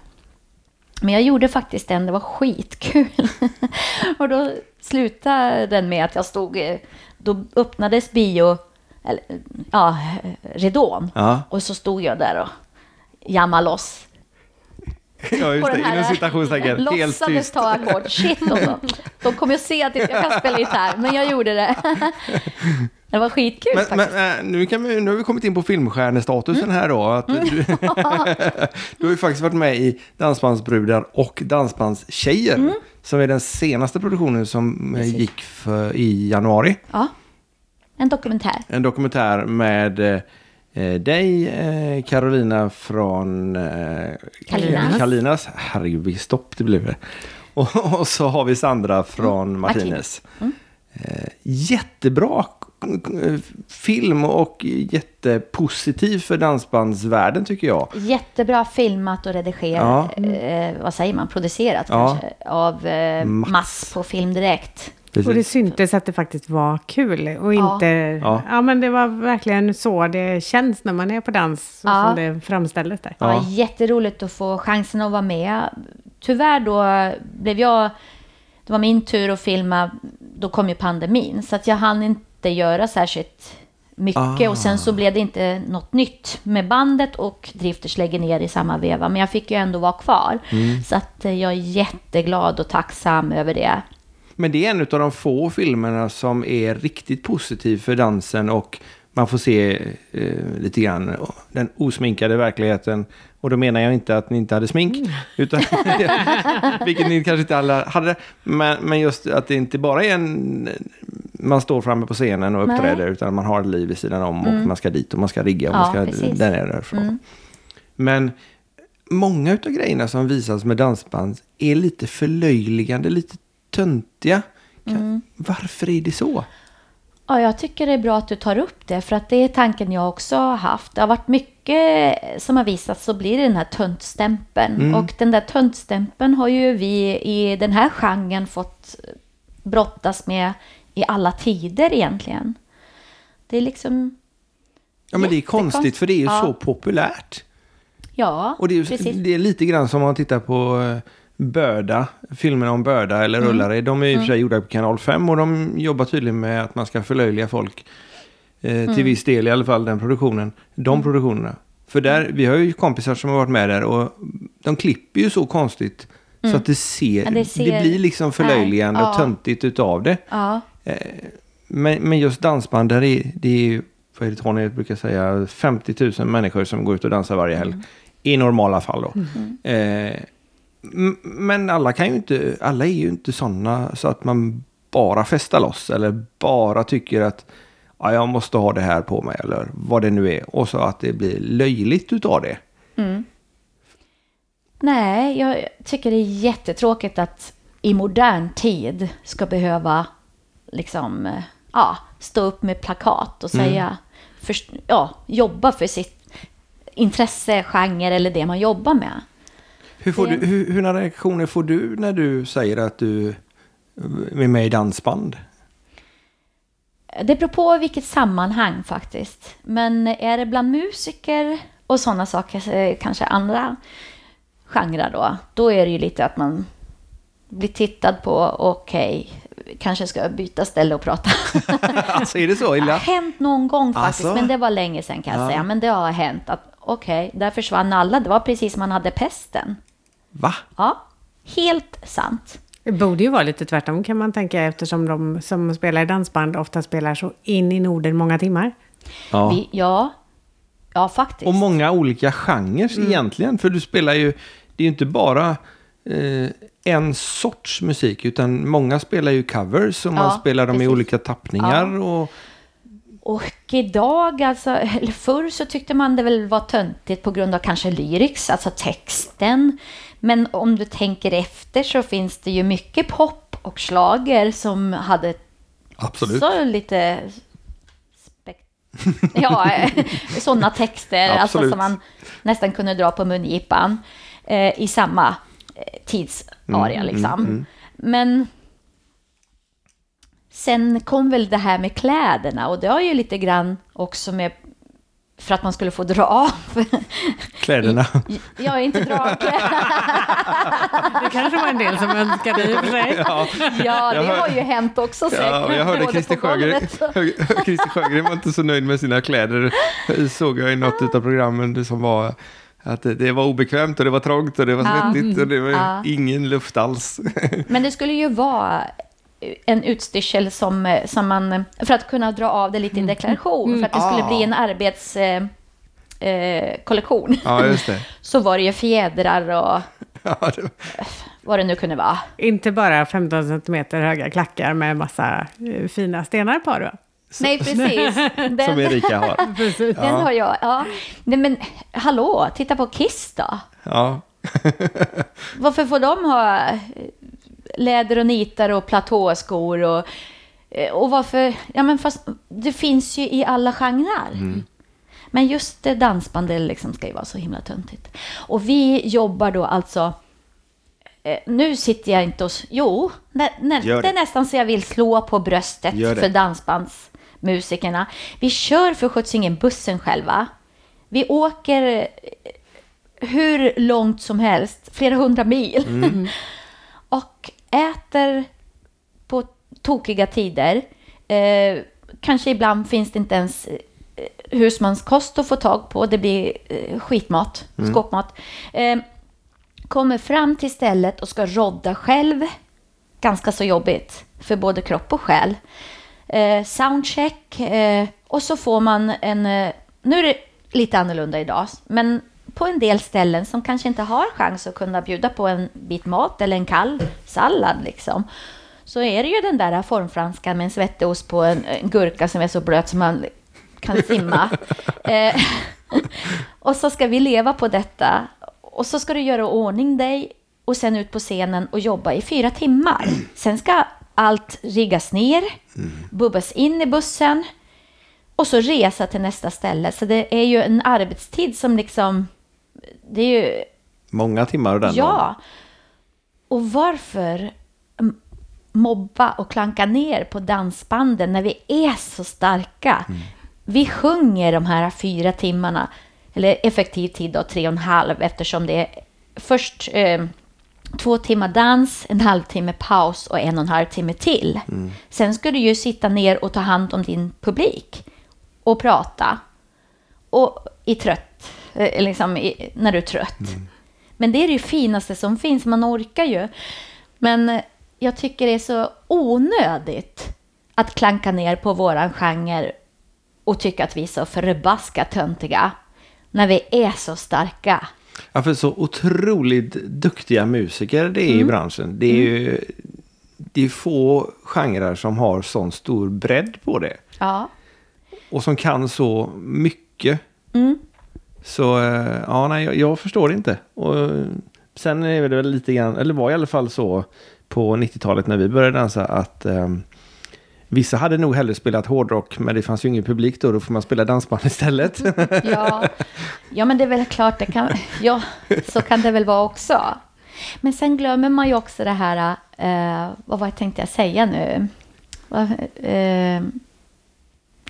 Men jag gjorde faktiskt den, det var skitkul. [laughs] och då slutade den med att jag stod, eh, då öppnades bio, eller, ja, ridån. Ja, Och så stod jag där och jammade loss. [laughs] ja just det. Inom citationstecken. Helt Låtsades tyst. ta ackord. Shit, de, [laughs] de kommer ju se att jag kan spela gitarr, men jag gjorde det. [laughs] Det var skitkul Men, faktiskt. men äh, nu, kan vi, nu har vi kommit in på filmstjärnestatusen Mm. här då. Att du, du har ju faktiskt varit med i Dansbandsbrudar och Dansbandstjejer. Mm. Som är den senaste produktionen som eh, gick för, i januari. Ja. En dokumentär. En dokumentär med eh, dig, eh, Carolina från eh, Kalinas. Kalinas. Herregud, vilket stopp det blev. [laughs] Och, och så har vi Sandra från Mm, Martinez. Mm. Eh, jättebra eh, film och jättepositiv för dansbandsvärlden tycker jag. Jättebra filmat och redigerat. Eh, vad säger man? Producerat Ja. kanske. Av eh, Mats. Mats. på Film Direkt. Och det syntes att det faktiskt var kul. Och Ja. inte... Ja. Ja. men det var verkligen så det känns när man är på dans. Så Ja. som det framställdes där. Ja. Ja. jätteroligt att få chansen att vara med. Tyvärr då blev jag... Det var min tur att filma. Då kom ju pandemin. Så att jag hann inte göra särskilt mycket. Ah. Och sen så blev det inte något nytt med bandet och Drifters lägger ner i samma veva. Men jag fick ju ändå vara kvar. Mm. Så att eh, jag är jätteglad och tacksam över det. Men det är en av de få filmerna som är riktigt positiv för dansen och man får se eh, lite grann den osminkade verkligheten. Och då menar jag inte att ni inte hade smink, utan, [laughs] vilket ni kanske inte alla hade. Men, men just att det inte bara är en... Man står framme på scenen och Nej. uppträder, utan man har ett liv vid sidan om och man ska dit och man ska rigga och Ja, man ska där är därifrån. Men många av grejerna som visas med dansband är lite förlöjligande, lite töntiga. Kan, Varför är det så? Ja, jag tycker det är bra att du tar upp det, för att det är tanken jag också har haft. Det har varit mycket som har visats, så blir det den här töntstämpeln. Och den där töntstämpeln har ju vi i den här genren fått brottas med i alla tider egentligen. Det är liksom... Ja, men det är konstigt för det är ju Ja. så populärt. Ja, Och det är, precis. det är lite grann som om man tittar på eh, Börda, filmerna om Börda eller Rullare. De är i och för sig gjorda på kanal 5 och de jobbar tydligen med att man ska förlöjliga folk. Eh, till viss del i alla fall den produktionen. De produktionerna. För där, vi har ju kompisar som har varit med där och de klipper ju så konstigt. Så att det ser, Ja, det, det ser- blir liksom förlöjligande Nej, och ja. töntigt utav det. Ja, Men, men just dansband, där är, det är ju, vad är det Tony brukar säga, 50 000 människor som går ut och dansar varje helg. I normala fall då. Eh, men alla kan ju inte, alla är ju inte sådana så att man bara festar loss eller bara tycker att ja, jag måste ha det här på mig eller vad det nu är. Och så att det blir löjligt utav det. Nej, jag tycker det är jättetråkigt att i modern tid ska behöva liksom, ja, stå upp med plakat och säga, för, ja, jobba för sitt intresse, genre eller det man jobbar med. Hur, får Det- du, hur, hur reaktioner får du när du säger att du är med i dansband? Det beror på vilket sammanhang faktiskt. Men är det bland musiker och sådana saker, eh, kanske andra genrer då, då är det ju lite att man blir tittad på, okej, kanske ska jag byta ställe och prata. [laughs] alltså är det så Det har illa? hänt någon gång faktiskt, Alltså? men det var länge sedan kan jag Ja. säga. Men det har hänt att okej, där försvann alla. Det var precis som man hade pesten. Va? Ja, helt sant. Det borde ju vara lite tvärtom kan man tänka eftersom de som spelar i dansband ofta spelar så in i Norden många timmar. Ja. Vi, ja, ja faktiskt. Och många olika genrer egentligen. För du spelar ju, det är ju inte bara eh, en sorts musik. Utan många spelar ju covers och man Ja, spelar dem i precis. olika tappningar. Och, Och idag, alltså, eller förr så tyckte man det väl var töntigt på grund av kanske lyrics, alltså texten. Men om du tänker efter så finns det ju mycket pop och slager som hade absolut. så lite ja, sådana texter alltså, som man nästan kunde dra på mungipan eh, i samma eh, tidsarea. Mm, liksom. Men sen kom väl det här med kläderna och det har ju lite grann också med för att man skulle få dra av. [laughs] Kläderna. Jag är inte dragkläder. Det kanske var en del som önskade i och för sig. Ja, Ja, det hör- har ju hänt också säkert. ja, jag hörde Christer Sjögren. [laughs] Christer Sjögren var inte så nöjd med sina kläder. Såg jag i något av programmen som var att det, det var obekvämt och det var trångt och det var Ja. svettigt och det var Ja. ingen luft alls. Men det skulle ju vara en utstyrsel som, som man, för att kunna dra av det lite i deklaration, för att det skulle Ah. bli en arbetskollektion, eh, kollektion. Ja, just det. [laughs] så var det ju fjädrar och [laughs] Ja, det [laughs] vad det nu kunde vara. Inte bara 15 centimeter höga klackar med massa eh, fina stenar på. Då. Nej, precis. som Den, Erika har. Precis. den har jag. Ja. Nej, men hallå, titta på Kiss då. Ja, Varför får de ha eh, läder och nitar och platåskor och, eh, och varför, ja men fast det finns ju i alla genrer. Men just det dansbandet liksom ska ju vara så himla töntigt. Och vi jobbar då alltså, eh, nu sitter jag inte och, jo, nä, nä, Gör det är det. nästan så jag vill slå på bröstet det. för dansbandsmusikerna. Vi kör för sjutts ingen bussen själva. Vi åker eh, hur långt som helst, flera hundra mil. Mm. [laughs] och äter på tokiga tider. Eh, kanske ibland finns det inte ens eh, husmanskost att få tag på. Det blir eh, skitmat, Mm. skåpmat. Eh, kommer fram till stället och ska rodda själv. Ganska så jobbigt för både kropp och själ. Eh, soundcheck eh, och så får man en... Eh, nu är det lite annorlunda idag, men på en del ställen som kanske inte har chans att kunna bjuda på en bit mat eller en kall sallad liksom. Så är det ju den där formfranskan med en svettig ost på en, en gurka som är så blöt som man kan simma. [laughs] eh, [laughs] och så ska vi leva på detta. Och så ska du göra ordning dig och sen ut på scenen och jobba i fyra timmar. Sen ska allt riggas ner, bubbas in i bussen och så resa till nästa ställe. Så det är ju en arbetstid som liksom... Det är ju... många timmar och den dagen. Ja. Och varför mobba och klanka ner på dansbanden när vi är så starka? Vi sjunger de här fyra timmarna, eller effektiv tid då tre och en halv eftersom det är först eh, två timmar dans, en halvtimme paus och en och en halv timme till. Sen ska du ju sitta ner och ta hand om din publik och prata. Och i trött, liksom i, när du är trött. Men det är det finaste som finns, man orkar ju. Men eh, jag tycker det är så onödigt att klanka ner på våran genre och tycka att vi är så förbaskat töntiga när vi är så starka. Ja, för så otroligt duktiga musiker det är i branschen. Det är ju det är få genrer som har sån stor bredd på det. Ja. Och som kan så mycket. Mm. Så eh, ja, nej, jag, jag förstår inte. Och, eh, sen är det väl lite grann, eller var i alla fall så på 90-talet när vi började dansa att ehm, vissa hade nog hellre spelat hårdrock men det fanns ju ingen publik då, då får man spela dansband [laughs] istället. Ja, ja men det är väl klart, det kan, ja, så kan det väl vara också. Men sen glömmer man ju också det här, eh, vad var jag tänkte jag säga nu? Eh,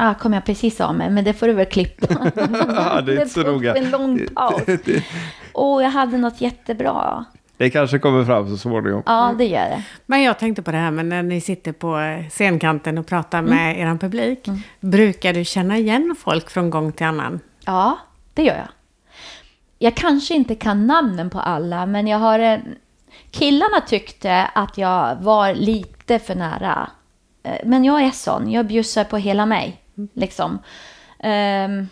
ah, kom jag precis av mig, men det får du väl klippa. [laughs] [laughs] Ja, det är inte så noga. en lång paus. [laughs] Åh, jag hade något jättebra. det kanske kommer fram så småningom. Ja, det gör det. Men jag tänkte på det här med när ni sitter på scenkanten och pratar Mm. med er publik. Brukar du känna igen folk från gång till annan? Ja, det gör jag. Jag kanske inte kan namnen på alla, men jag har en... Killarna tyckte att jag var lite för nära. Eh, Men jag är sån, jag bjussar på hela mig. Liksom. Ehm,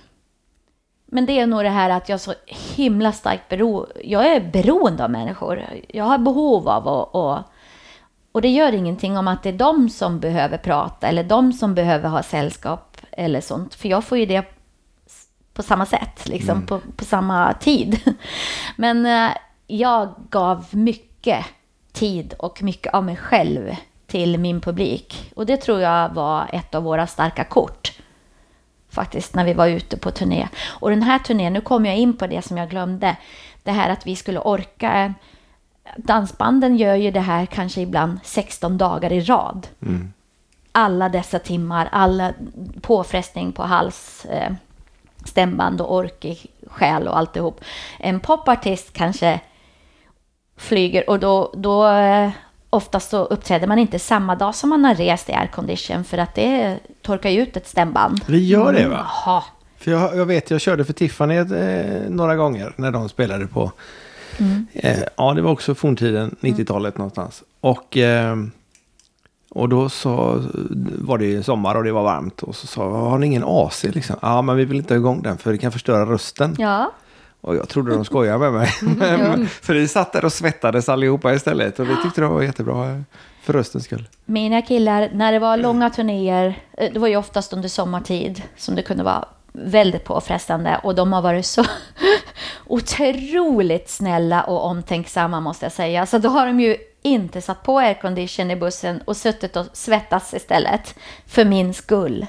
men det är nog det här att jag är så himla starkt bero... Jag är beroende av människor. Jag har behov av att... Och, och det gör ingenting om att det är de som behöver prata eller de som behöver ha sällskap eller sånt. För jag får ju det på samma sätt, liksom på, på samma tid. [laughs] Men eh, jag gav mycket tid och mycket av mig själv till min publik. Och det tror jag var ett av våra starka kort. Faktiskt när vi var ute på turné. Och den här turnén, nu kom jag in på det som jag glömde, det här att vi skulle orka. Dansbanden gör ju det här kanske ibland 16 dagar i rad. Alla dessa timmar, alla påfrestning på hals, eh, stämband och ork i själ och alltihop. En popartist kanske flyger och då, då eh, oftast så uppträder man inte samma dag som man har rest i aircondition för att det torkar ju ut ett stämband. Det gör det va? Jaha. För jag, jag vet, jag körde för Tiffany eh, några gånger när de spelade på... Eh, ja, det var också forntiden, 90-talet någonstans. Och, eh, och då så var det sommar och det var varmt. Och så sa har ni ingen AC liksom? Ja, men vi vill inte ha igång den för det kan förstöra rösten. Ja, Och jag trodde de skojade med mig. [laughs] Men- [laughs] för vi satt där och svettades allihopa istället. Och vi tyckte det var jättebra för röstens skull. mina killar, när det var långa turnéer, eh, det var ju oftast under sommartid som det kunde vara väldigt påfrestande och de har varit så [laughs] otroligt snälla och omtänksamma måste jag säga. Så då har de ju inte satt på aircondition i bussen och suttit och svettats istället för min skull.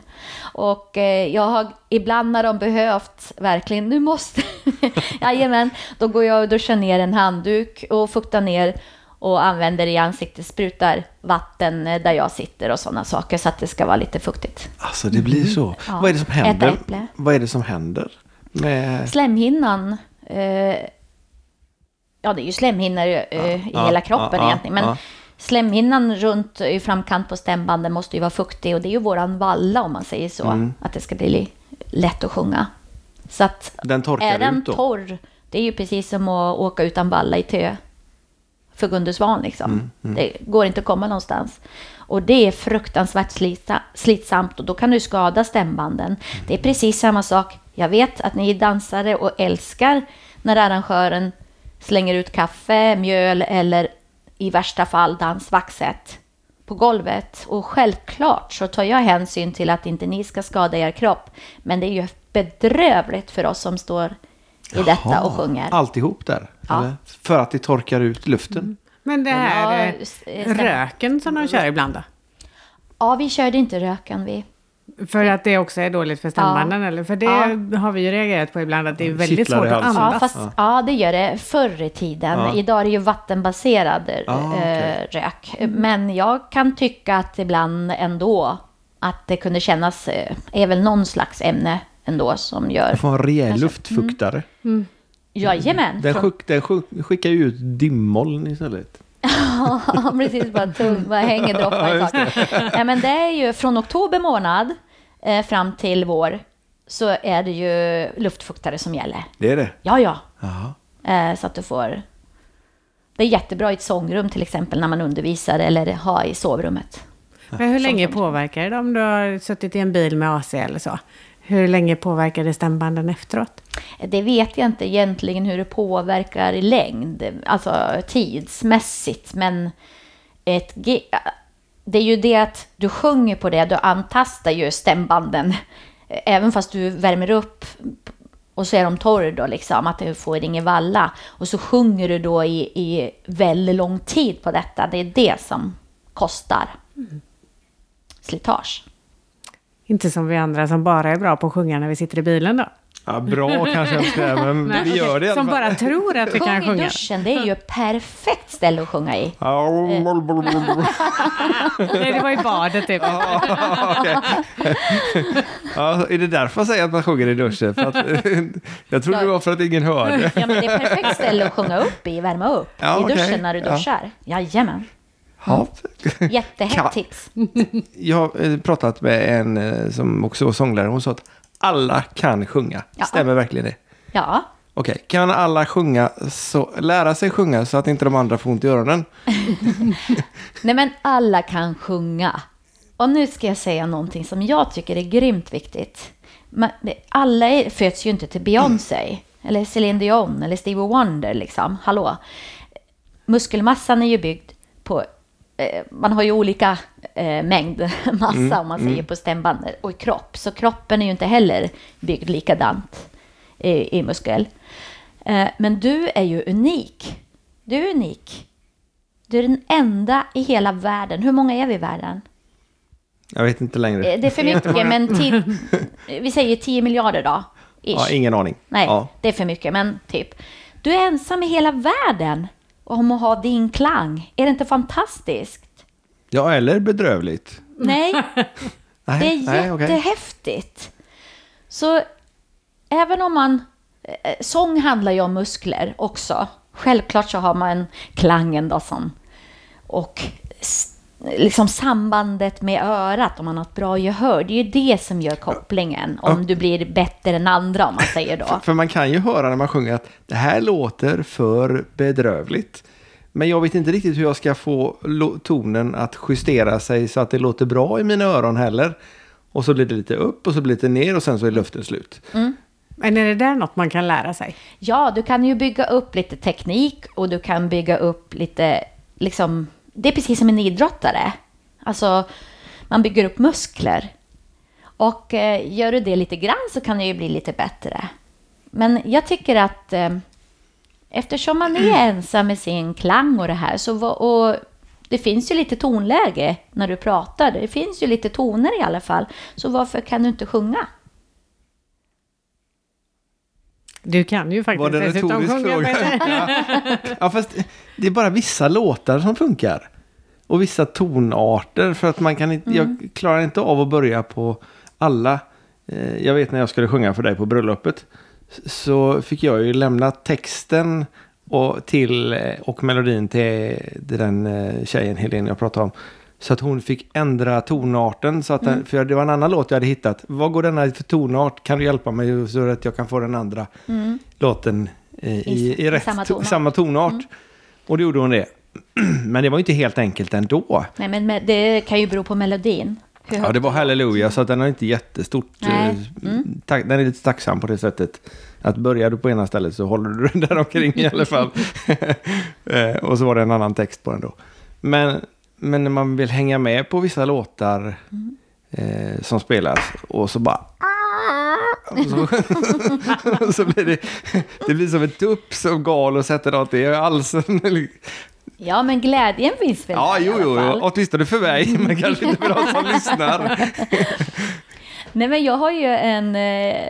Och eh, jag har ibland när de behövt verkligen, nu måste, [laughs] jajamän, då går jag och duschar ner en handduk och fuktar ner och använder i ansiktet, sprutar vatten eh, där jag sitter och sådana saker så att det ska vara lite fuktigt. Alltså det blir så. Ja. Vad är det som händer? äpple. Vad är det som händer? Med... Slemhinnan, eh, ja det är ju slemhinnor eh, i ja, hela kroppen ja, egentligen, men ja. slemhinnan runt i framkant på stämbanden måste ju vara fuktig och det är ju våran valla om man säger så, Mm. att det ska bli li- lätt att sjunga. Så att Den är den torr, det är ju precis som att åka utan valla i tö för Gunde Svan liksom. Mm, Det går inte att komma någonstans. Och det är fruktansvärt slita, slitsamt och då kan du skada stämbanden. Det är precis samma sak. Jag vet att ni är dansare och älskar när arrangören slänger ut kaffe, mjöl eller i värsta fall dansvaxet på golvet. Och självklart så tar jag hänsyn till att inte ni ska skada er kropp. Men det är ju bedrövligt för oss som står i detta Jaha, och sjunger. Alltihop där? Ja. Eller? För att det torkar ut luften? Men det här Ja, eh, eh, röken som de kör ibland då? Ja, vi körde inte röken vi. För att det också är dåligt för stämbanden eller? För det Ja. har vi ju reagerat på ibland att det är väldigt kittlar svårt att halsen. Ja, andas. fast, ja. det gör det förr i tiden. Ja. Idag är det ju vattenbaserad eh, Ah, okej. rök. Men jag kan tycka att ibland ändå att det kunde kännas, är väl någon slags ämne ändå som gör... Det får en rejäl Kanske. luftfuktare. Jajamän. Den, skick, den skick, skickar ju ut dimmoln istället. Ja, [laughs] precis. Bara tung, bara hänger droppar i taket. Ja, men det är ju från oktober månad eh, fram till vår så är det ju luftfuktare som gäller. Det är det? Ja, ja. Eh, så att du får... Det är jättebra i ett sångrum till exempel när man undervisar eller har i sovrummet. Men hur länge påverkar det om du har suttit i en bil med AC eller så? Hur länge påverkar det stämbanden efteråt? Det vet jag inte egentligen hur det påverkar i längd, alltså tidsmässigt, men ett det är ju det att du sjunger på det, du antastar ju stämbanden, även fast du värmer upp och så är de torr då liksom, att du får ingen valla. Och så sjunger du då i, i väldigt lång tid på detta, det är det som kostar slitage. Inte som vi andra som bara är bra på att sjunga när vi sitter i bilen då. Ja, bra kanske jag ska men [laughs] vi gör det i alla Som fall. bara tror att vi kan Sjung i sjunga. duschen, det är ju ett perfekt ställe att sjunga i. Ja, bol. [laughs] Nej, det var i badet typ. Okej. ja, är det därför man säger att man sjunger i duschen? För att, [laughs] jag trodde det var för att ingen hörde. Ja, men det är ett perfekt ställe att sjunga upp i, värma upp. Ja, I duschen när du Ja. duschar. Jajamän. Ja. Jättehett tips. Jag har eh, pratat med en eh, som också var sånglärare. Hon sa att alla kan sjunga. Ja. Stämmer verkligen det? Ja, Okej, kan alla sjunga så, lära sig sjunga så att inte de andra får ont i öronen? [laughs] nej men alla kan sjunga. Och nu ska jag säga någonting som jag tycker är grymt viktigt. Alla är, föds ju inte till Beyoncé, [clears throat] eller Celine Dion, eller Stevie Wonder liksom. Hallå. Muskelmassan är ju byggd på, man har ju olika eh, mängd [laughs] massa om man säger på stämbanden och i kropp. Så kroppen är ju inte heller byggd likadant i, i muskel. Eh, men du är ju unik. Du är unik. Du är den enda i hela världen. Hur många är vi i världen? Jag vet inte längre. Eh, Det är för mycket, men ti- [laughs] vi säger 10 miljarder då. Ish. Ja, ingen aning. Nej, Ja. det är för mycket, men typ. Du är ensam i hela världen om att ha din klang. Är det inte fantastiskt? ja, eller bedrövligt. Nej, [laughs] det är nej, jättehäftigt. Så även om man... eh, Sång handlar ju om muskler också. Självklart så har man klangen då som... Och liksom sambandet med örat, om man har ett bra gehör. Det är ju det som gör kopplingen. Om du blir bättre än andra, om man säger då. [laughs] För man kan ju höra när man sjunger att det här låter för bedrövligt. Men jag vet inte riktigt hur jag ska få tonen att justera sig så att det låter bra i mina öron heller. Och så blir det lite upp och så blir det lite ner och sen så är luften slut. Men är det där något man kan lära sig? Ja, du kan ju bygga upp lite teknik och du kan bygga upp lite, liksom, det är precis som en idrottare. Alltså, man bygger upp muskler. Och eh, gör du det lite grann så kan det ju bli lite bättre. Men jag tycker att eh, eftersom man är [clears throat] ensam med sin klang och det här, så och det finns ju lite tonläge när du pratar. Det finns ju lite toner i alla fall. Så varför kan du inte sjunga? Du kan ju faktiskt Var det dessutom sjunga. fråga? Peter. [laughs] Ja, fast det är bara vissa låtar som funkar. Och vissa tonarter för att man kan inte, jag klarar inte av att börja på alla. Eh, Jag vet när jag skulle sjunga för dig på bröllopet så fick jag ju lämna texten och, till, eh, och melodin till, till den eh, tjejen Helene jag pratade om. Så att hon fick ändra tonarten. Så att den, För det var en annan låt jag hade hittat. Vad går denna för tonart? Kan du hjälpa mig så att jag kan få den andra låten eh, i, I- i, rätt samma to- tonart. samma tonart. Och då gjorde hon det. [clears throat] Men det var ju inte helt enkelt ändå. Nej, men det kan ju bero på melodin. Ja, det var Halleluja, så att den har inte jättestort... Eh, tack- Den är lite tacksam på det sättet. Att börjar du på ena stället så håller du den [laughs] där omkring i alla fall. [laughs] [laughs] Eh, och så var det en annan text på den då. Men, men när man vill hänga med på vissa låtar eh, som spelas och så bara... Och så, [laughs] och så blir det, det blir som en tupp som gal och sätter något i halsen. [laughs] Ja, men glädjen finns väl Ja, där jo, jo, jo. åtminstone för mig, men [laughs] kanske inte för de som lyssnar. Nej, men jag har ju en... eh,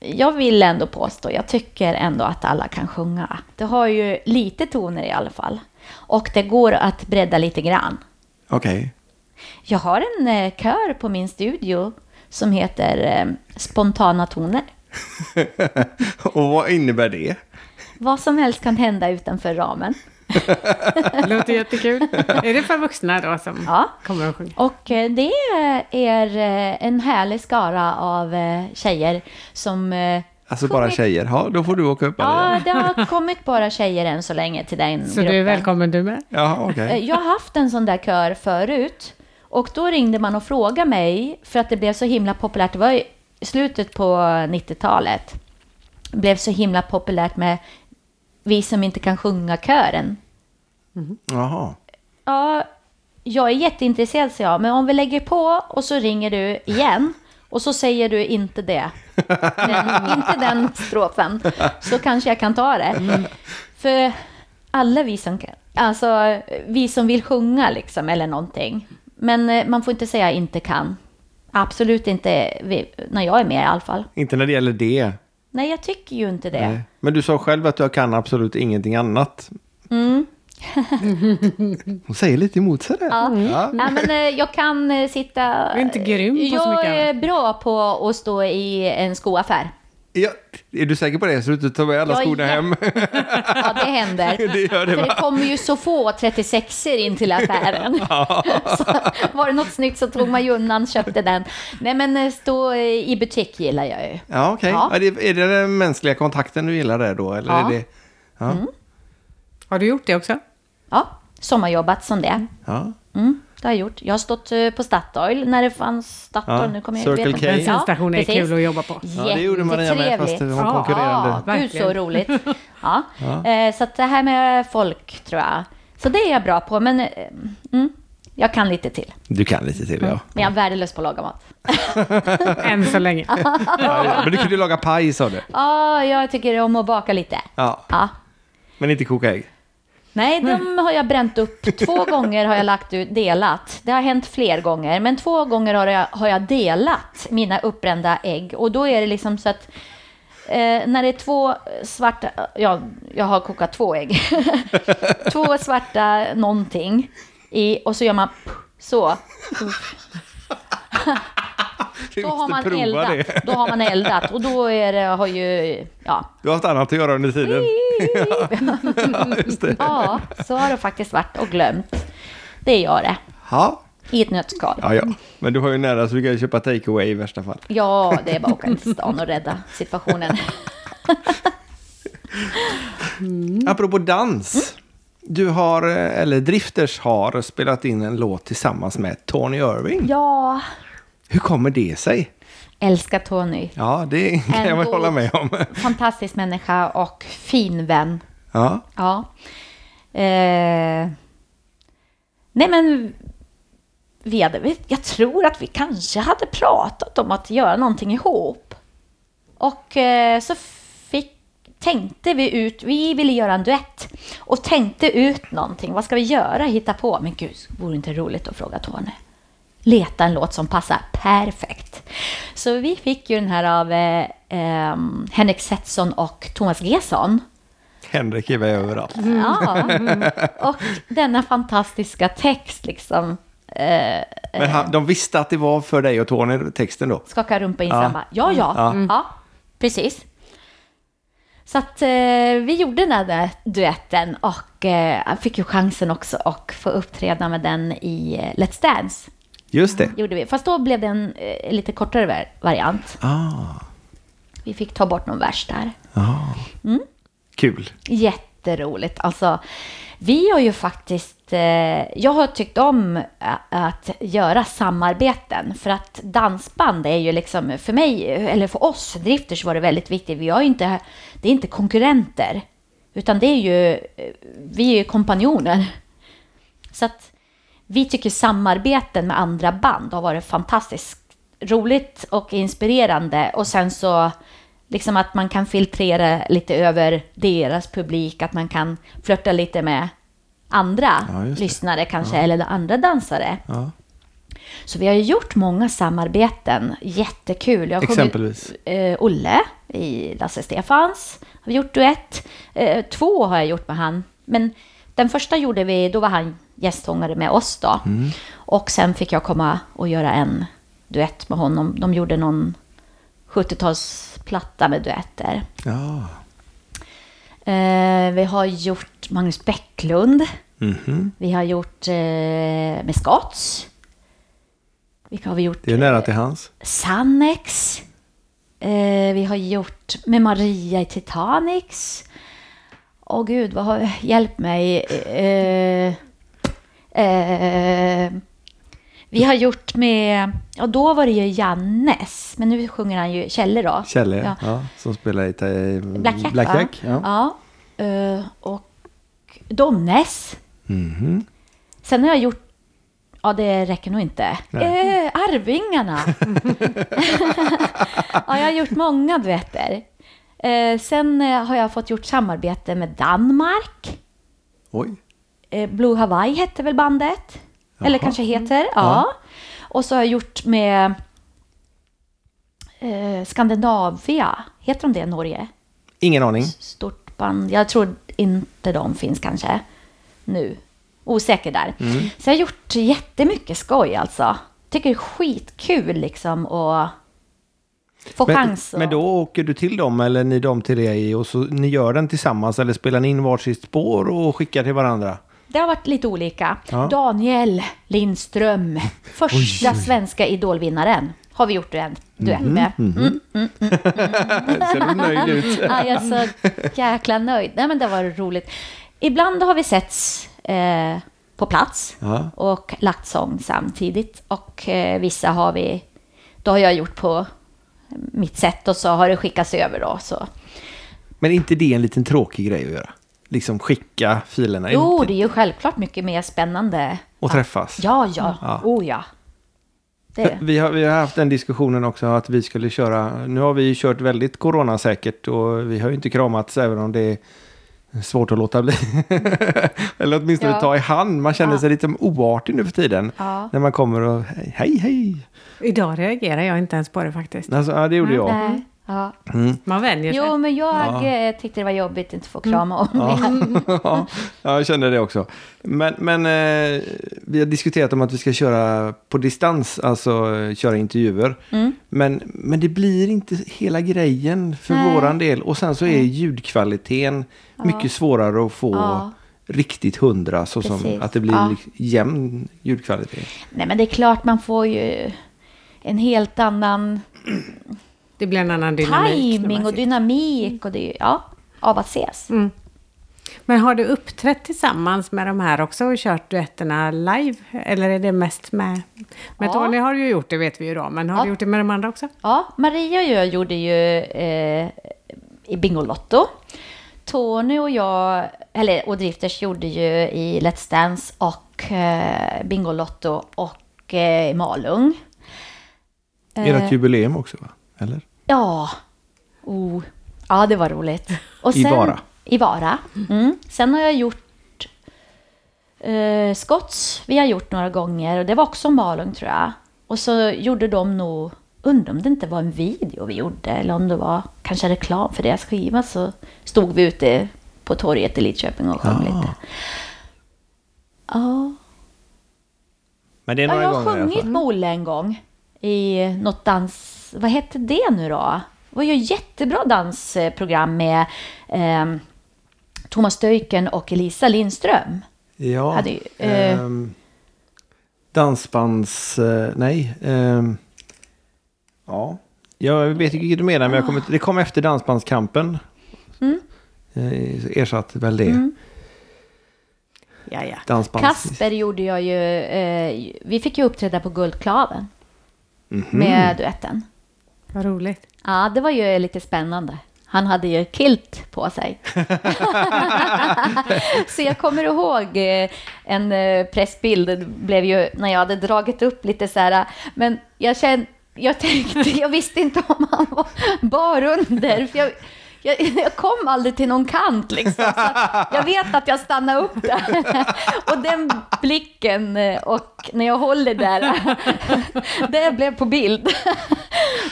Jag vill ändå påstå, jag tycker ändå att alla kan sjunga. Det har ju lite toner i alla fall. Och det går att bredda lite grann. Okej. Jag har en eh, kör på min studio som heter eh, Spontana toner. [laughs] Och vad innebär det? Vad som helst kan hända utanför ramen. [laughs] Låter jättekul. Är det för vuxna då som Ja. kommer att sjunga? Och eh, det är eh, en härlig skara av eh, tjejer som... Alltså bara sjungit- tjejer? Ja, då får du åka upp. Ja, det har kommit bara tjejer än så länge till den Så gruppen. du är välkommen du med. Ja, okej. Eh, Jag har haft en sån där kör förut. Och då ringde man och frågade mig, för att det blev så himla populärt. Det var i slutet på 90-talet. Det blev så himla populärt med Vi som inte kan sjunga-kören. Jaha. Ja, jag är jätteintresserad, sa jag. Men om vi lägger på och så ringer du igen. Och så säger du inte det. Den, inte den strofen. Så kanske jag kan ta det. För alla vi som kan, alltså vi som vill sjunga liksom eller någonting. Men eh, man får inte säga inte kan. Absolut inte när jag är med i alla fall. Inte när det gäller det. Nej, jag tycker ju inte det. Nej. Men du sa själv att du kan absolut ingenting annat. Mm. Hon säger lite emot sig där. Ja. Ja. Nej, men eh, jag kan eh, sitta... Du är inte grym på så jag mycket är annat. bra på att stå i en skoaffär. Ja, är du säker på det? Så du inte tar med alla Jag är skorna hem? [laughs] Ja, det händer. [laughs] Det gör det, det kommer ju så få 36 in till affären. [laughs] så var det något snyggt så tog man ju undan, köpte den. Nej, men eh, stå i butik gillar jag ju. Ja, okej. Ja. Är, det, är det den mänskliga kontakten du gillar där då? Eller Ja. är det... Ja. Har du gjort det också? Ja, sommarjobbat som det. ja. Mm, det har jag gjort. Jag har stått eh, på Statoil när det fanns Statoil. Ja, nu kommer jag Circle vet K. inte. Bensinstation är precis. kul att jobba på. Ja, det gjorde Maria med, fast det var Ja, konkurrerande. Ja, gud så roligt. [laughs] Ja. Eh, så att det här med folk tror jag. Så det är jag bra på, men eh, mm, jag kan lite till. Du kan lite till, ja. Men jag är värdelös på att laga mat. [laughs] Än så länge. [laughs] ja. ja. Men du kunde laga paj, sa du. Ja, jag tycker om att baka lite. Ja, Ja, men inte koka ägg. Nej, de har jag bränt upp. Två [laughs] gånger har jag lagt ut, delat. Det har hänt fler gånger, men två gånger har jag, har jag delat mina uppbrända ägg. Och då är det liksom så att eh, när det är två svarta, ja, jag har kokat två ägg. [laughs] två svarta någonting i, och så gör man så. [laughs] Då har man eldat. det. Då har man eldat och då är det, har ju, ja, Du har haft annat att göra under tiden. [laughs] ja, ja, så har det faktiskt varit och glömt. Det gör det. Ja. I ett nötskal. ja, ja. Men du har ju nära så du kan ju köpa takeaway i värsta fall. Ja, det är bara att åka till stan och rädda situationen. [laughs] Apropå dans. Du har, eh, eller Drifters har, spelat in en låt tillsammans med Tony Irving. Ja, Hur kommer det sig? älskar Tony. Ja, det kan En jag väl hålla med om. [laughs] Fantastisk människa och fin vän. Ja, Ja. Eh, nej men, vi hade, jag tror att vi kanske hade pratat om att göra någonting ihop. Och eh, så fick, tänkte vi ut, vi ville göra en duett. Och tänkte ut någonting, vad ska vi göra, hitta på? Men gud, vore det inte roligt att fråga Tony? Leta en låt som passar perfekt. Så vi fick ju den här av eh, ehm, Henrik Setson och Thomas Gesson. Henrik är väl överallt. Ja, och denna fantastiska text liksom. Eh, Men han, de visste att det var för dig och Tony, texten då? skaka rumpa in Ja. ja. ja, ja, Ja. ja. precis. Så att eh, vi gjorde den där duetten och eh, fick ju chansen också att få uppträda med den i eh, Let's Dance. Just det. Gjorde vi. Fast då blev det en eh, lite kortare var- variant. Ah, Vi fick ta bort någon vers där. kul. Jätteroligt. Alltså, vi har ju faktiskt... Eh, jag har tyckt om ä- att göra samarbeten. För att dansband är ju liksom... För mig, eller för oss drifters var det väldigt viktigt. Vi har inte, det är inte konkurrenter. Utan det är ju... eh, Vi är ju kompanjoner. Så att vi tycker samarbeten med andra band har varit fantastiskt roligt och inspirerande. Och sen så liksom att man kan filtrera lite över deras publik, att man kan flörta lite med andra Ja, lyssnare kanske, eller andra dansare. Ja. Så vi har gjort många samarbeten, jättekul. Jag har sjungit, Exempelvis? eh, Olle i Lasse Stefans, har vi gjort duett. Eh, två har jag gjort med han, men den första gjorde vi, då var han gästsångare med oss då. Mm. Och sen fick jag komma och göra en duett med honom. De gjorde någon 70-talsplatta med duetter. Ja. Eh, vi har gjort Magnus Bäcklund. Mhm. Vi har gjort eh, med Scotts. Vilka har vi gjort? Det är nära till hans. Sannex. Eh, vi har gjort med Maria i Titanics. Åh gud, vad har... Hjälp mig. Eh, eh, vi har gjort med... Ja, då var det ju Jannes. Men nu sjunger han ju Kjelle då. Kjelle, Ja. ja. som spelar i eh, Black Jack, va? Ja. Ja. eh, och Domnäs. Mhm. Sen har jag gjort... Ja, det räcker nog inte. Eh, Arvingarna. [laughs] ja, jag har gjort många duetter. Eh, sen eh, har jag fått gjort samarbete med Danmark. Oj. Eh, Blue Hawaii hette väl bandet? Eller Jaha. kanske heter, ja. Och så har jag gjort med eh, Skandinavia. Heter de det i Norge? Ingen aning. Stort band. Jag tror inte de finns kanske nu. Osäker där. Så jag har gjort jättemycket skoj alltså. Tycker det är skitkul liksom att få Men, chans. att- men då åker du till dem eller ni dem till dig och så ni gör den tillsammans eller spelar ni in varsitt spår och skickar till varandra? Det har varit lite olika. Ja. Daniel Lindström, första svenska idolvinnaren, har vi gjort en duett med. Mm. Ser du nöjd ut? [laughs] Ja, jag är så jäkla nöjd. Nej, men det var roligt. Ibland har vi setts eh, på plats Ja. och lagt sång samtidigt. Och eh, vissa har vi, då har jag gjort på mitt sätt och så har det skickats över då. Så. Men är inte det en liten tråkig grej att göra? Liksom skicka filerna Jo, in det är ju självklart mycket mer spännande. och träffas? Ja, ja, Ja. oh ja. Vi har, vi har haft den diskussionen också att vi skulle köra, nu har vi ju kört väldigt coronasäkert och vi har ju inte kramats även om det är svårt att låta bli. [laughs] Eller åtminstone Ja. ta i hand. Man känner Ja. sig lite oartig nu för tiden. Ja. När man kommer och hej, hej, hej. Idag reagerar jag inte ens på det faktiskt. Alltså, ja, det gjorde jag. Nej. Ja. Man vänjer sig. Jo, men jag Ja. eh, tyckte det var jobbigt att inte få krama om Ja. mer. [laughs] ja, jag kände det också. Men, men eh, vi har diskuterat om att vi ska köra på distans, alltså eh, köra intervjuer. Mm. Men, men det blir inte hela grejen för Nej. våran del. Och sen så är ljudkvaliteten mycket svårare att få Ja. riktigt hundra. Så som att det blir Ja. jämn ljudkvalitet. Nej, men det är klart man får ju en helt annan Det blir en annan dynamik. timing och dynamik och det ja, av att ses. Mm. Men har du uppträtt tillsammans med de här också och kört duetterna live? Eller är det mest med... Med Ja. Tony har du ju gjort, det vet vi ju då. Men har Ja. du gjort det med de andra också? Ja, Maria och jag gjorde ju eh, i Bingolotto. Tony och jag, eller och Drifters gjorde ju i Let's Dance och eh, Bingolotto och eh, i Malung. Eh, Ert jubileum också va? Eller? Ja. Oh. Ja, det var roligt. Och I Vara. I Vara. Mm. Sen har jag gjort eh, Scotts. Vi har gjort några gånger och det var också Malung tror jag. Och så gjorde de nog, undrar om det inte var en video vi gjorde eller om det var kanske reklam för deras skiva så stod vi ute på torget i Lidköping och sjöng Ja. lite. Ja. Men det är Ja, några jag har gånger sjungit Olle en gång i något dans... Vad hette det nu då? Det var ju jättebra dansprogram med ehm, Thomas Stöyken och Elisa Lindström. Ja. hade ju, eh, ehm, dansbands... Eh, nej. ehm, ja. Jag vet inte vilket du menar, men jag inte- det kom efter Dansbandskampen. Mm. Eh, ersatte väl det. Ja, ja. Dansbands... Kasper gjorde jag ju... Eh, vi fick ju uppträda på Guldklaven Mhm. med duetten. Vad roligt. Ja, det var ju lite spännande. Han hade ju kilt på sig. [laughs] så jag kommer ihåg eh, en eh, pressbild, blev ju när jag hade dragit upp lite så här, men jag kände, jag tänkte, jag visste inte om han var bar under, för jag, jag, [laughs] jag kom aldrig till någon kant liksom. Jag vet att jag stannade upp där. [laughs] Och den blicken eh, och när jag håller där, [laughs] det blev på bild.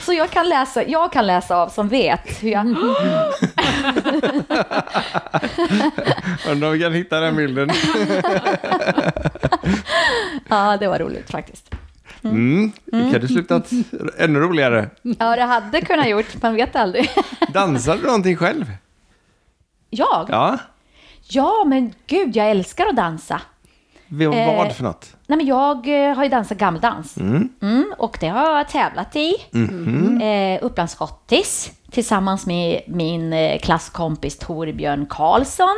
Så jag kan läsa, jag kan läsa av som vet hur jag... Undrar om vi kan hitta den bilden. Ja, det var roligt faktiskt. Mm. Det kan du slutat ännu roligare. Ja, det hade kunnat gjort, man vet aldrig. Dansar du någonting själv? Jag? Ja. Ja, men gud, jag älskar att dansa. V- Eh, Vad för något? Nej, men jag eh, har ju dansat gammeldans. Mm. Mm, och det har jag tävlat i. Mhm. Eh, Upplands Schottis tillsammans med min eh, klasskompis Torbjörn Karlsson.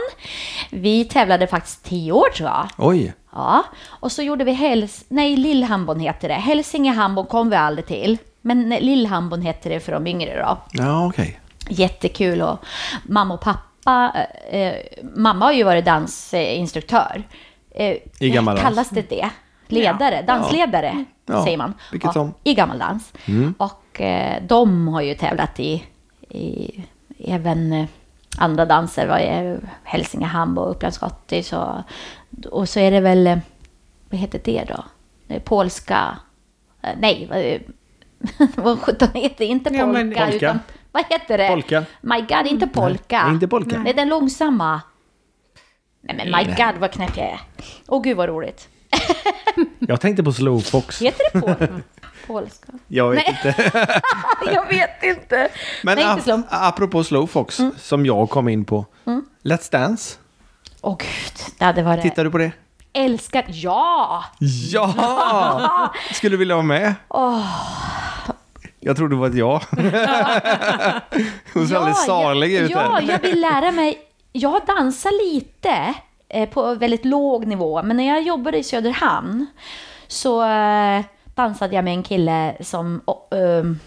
Vi tävlade faktiskt tio år tror jag. Oj. Ja, och så gjorde vi Häls... Nej, Lillhambon heter det. Hälsingehambon kom vi aldrig till. Men Lillhambon heter det för de yngre då. Ja, okej. Jättekul och mamma och pappa, eh, mamma har ju varit dansinstruktör. Eh, I gammal. Kallas det det? Ledare, dansledare Ja, säger man. vilket som. I gammal dans. Mm. Och eh, de har ju tävlat i, i även eh, andra danser, vad är Hälsingehamn och Upplands Schottis och, och så är det väl, eh, vad heter det då? Det polska, eh, nej, vad, [laughs] vad sjutton heter det? Inte polka, Ja, men- Polka. utan vad heter det? Polka. My God, inte polka. Nej, inte polka. Det är den långsamma. Nej men my God vad knäpp jag är. Åh gud vad roligt. Jag tänkte på slowfox. Heter det pol [laughs] polska? Jag vet Nej. inte. [laughs] jag vet inte. Men Nej, inte apropå slowfox, som jag kom in på. Let's Dance. Åh gud, det hade varit... Tittar du på det? Älskar... Ja! Ja! [laughs] Skulle du vilja vara med? Jag trodde det var ett ja. Hon ser alldeles salig ut Ja, jag vill lära mig. Jag dansar lite eh, på väldigt låg nivå, men när jag jobbade i Söderhamn så eh, dansade jag med en kille som ehm,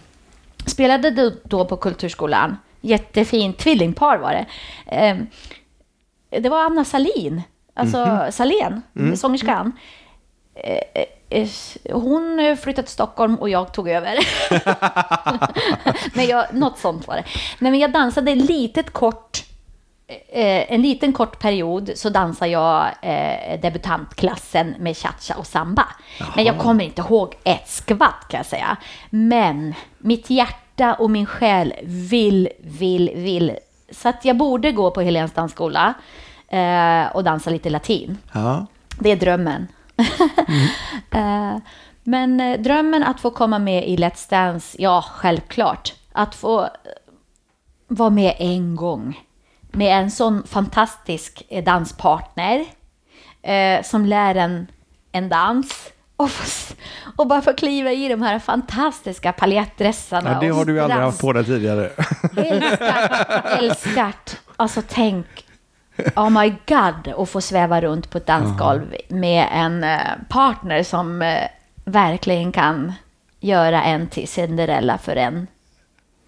spelade då, på Kulturskolan. Jättefint tvillingpar var det. Ehm, det var Anna Salin, alltså Salén, sångerskan. Eh, eh, Hon flyttade till Stockholm och jag tog över. [laughs] [laughs] men jag, något sånt var det. Nej, men jag dansade litet kort en liten kort period så dansade jag eh, debutantklassen med cha-cha och samba. Men jag kommer inte ihåg ett skvatt kan jag säga. Men mitt hjärta och min själ vill, vill, vill. Så att jag borde gå på Helens dansskola eh, och dansa lite latin. Ja. Det är drömmen. [laughs] Eh, Men eh, drömmen att få komma med i Let's Dance, ja, självklart. Att få eh, vara med en gång med en sån fantastisk eh, danspartner eh, som lär en en dans och, få, och bara få kliva i de här fantastiska paljettdressarna. Ja, det har du ju aldrig haft på dig tidigare. Älskat, älskat. Alltså tänk, oh my god, att få sväva runt på ett dansgolv med en eh, partner som eh, verkligen kan göra en till Cinderella för en,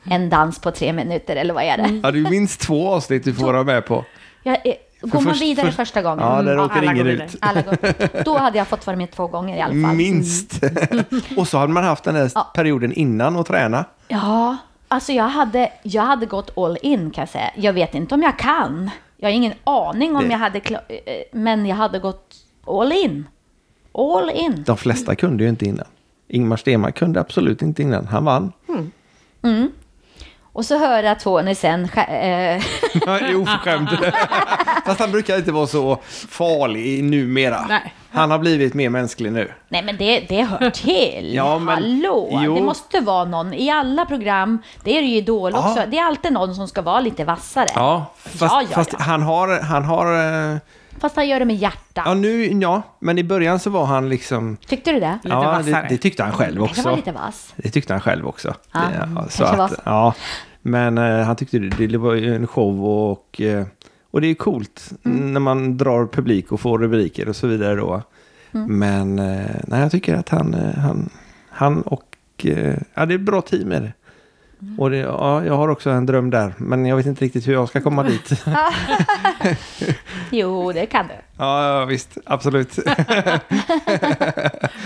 en dans på tre minuter, eller vad är det? Ja, det är minst två avsnitt du får vara med på. Jag, går man först- vidare först- första gången? Ja, där Ja, åker ingen ut. vidare. Alla går. Då hade jag fått vara med två gånger i alla fall. Minst. Och så hade man haft den där Ja. perioden innan och träna. Ja, alltså jag hade, jag hade gått all in kan jag säga. Jag vet inte om jag kan. Jag har ingen aning om Det- jag hade men jag hade gått all in. All in. De flesta kunde ju inte innan. Ingmar Stenmark kunde absolut inte innan. Han vann. Och så hör jag Tony sen, skä- eh, [laughs] Ja, är oförskämt. [laughs] Fast han brukar inte vara så farlig numera. Nej. Han har blivit mer mänsklig nu. nej men det, det hör till. Ja, men- Hallå, jo. det måste vara någon. I alla program, det är det ju Idol Ja. också, det är alltid någon som ska vara lite vassare. Ja, fast, Ja, ja, fast ja. han har... Han har eh, Fast han gör det med hjärta. ja, nu, ja, men i början så var han liksom... Tyckte du det? Lite ja, det, det tyckte han själv Det var också. lite vass. Det tyckte han själv också. Ja, det, ja, så kanske var att, ja, men eh, han tyckte det, det var ju en show och, eh, och det är coolt Mm. när man drar publik och får rubriker och så vidare då. Mm. Men eh, nej, jag tycker att han, eh, han, han och eh, ja, det är ett bra team är det. Mm. Och det, ja, jag har också en dröm där, men jag vet inte riktigt hur jag ska komma dit. [laughs] Jo, det kan du. ja, ja, visst, absolut. [laughs]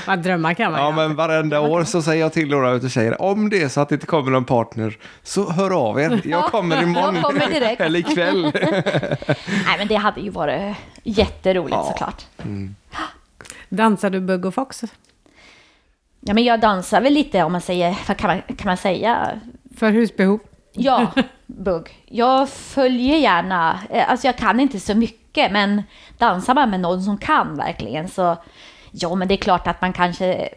Vad drömmar kan man Ja, men varenda år så säger jag till några utav tjejerna, om det är så att det inte kommer någon partner, så hör av er. Jag kommer imorgon. Jag kommer direkt. Eller ikväll. [laughs] Nej, men det hade ju varit jätteroligt Ja. såklart. Dansar du bugg och fox? Ja, men jag dansar väl lite om man säger, vad kan man, kan man säga? För husbehov? Ja, [laughs] bugg. Jag följer gärna, eh, alltså jag kan inte så mycket, men dansar man med någon som kan verkligen så, ja men det är klart att man kanske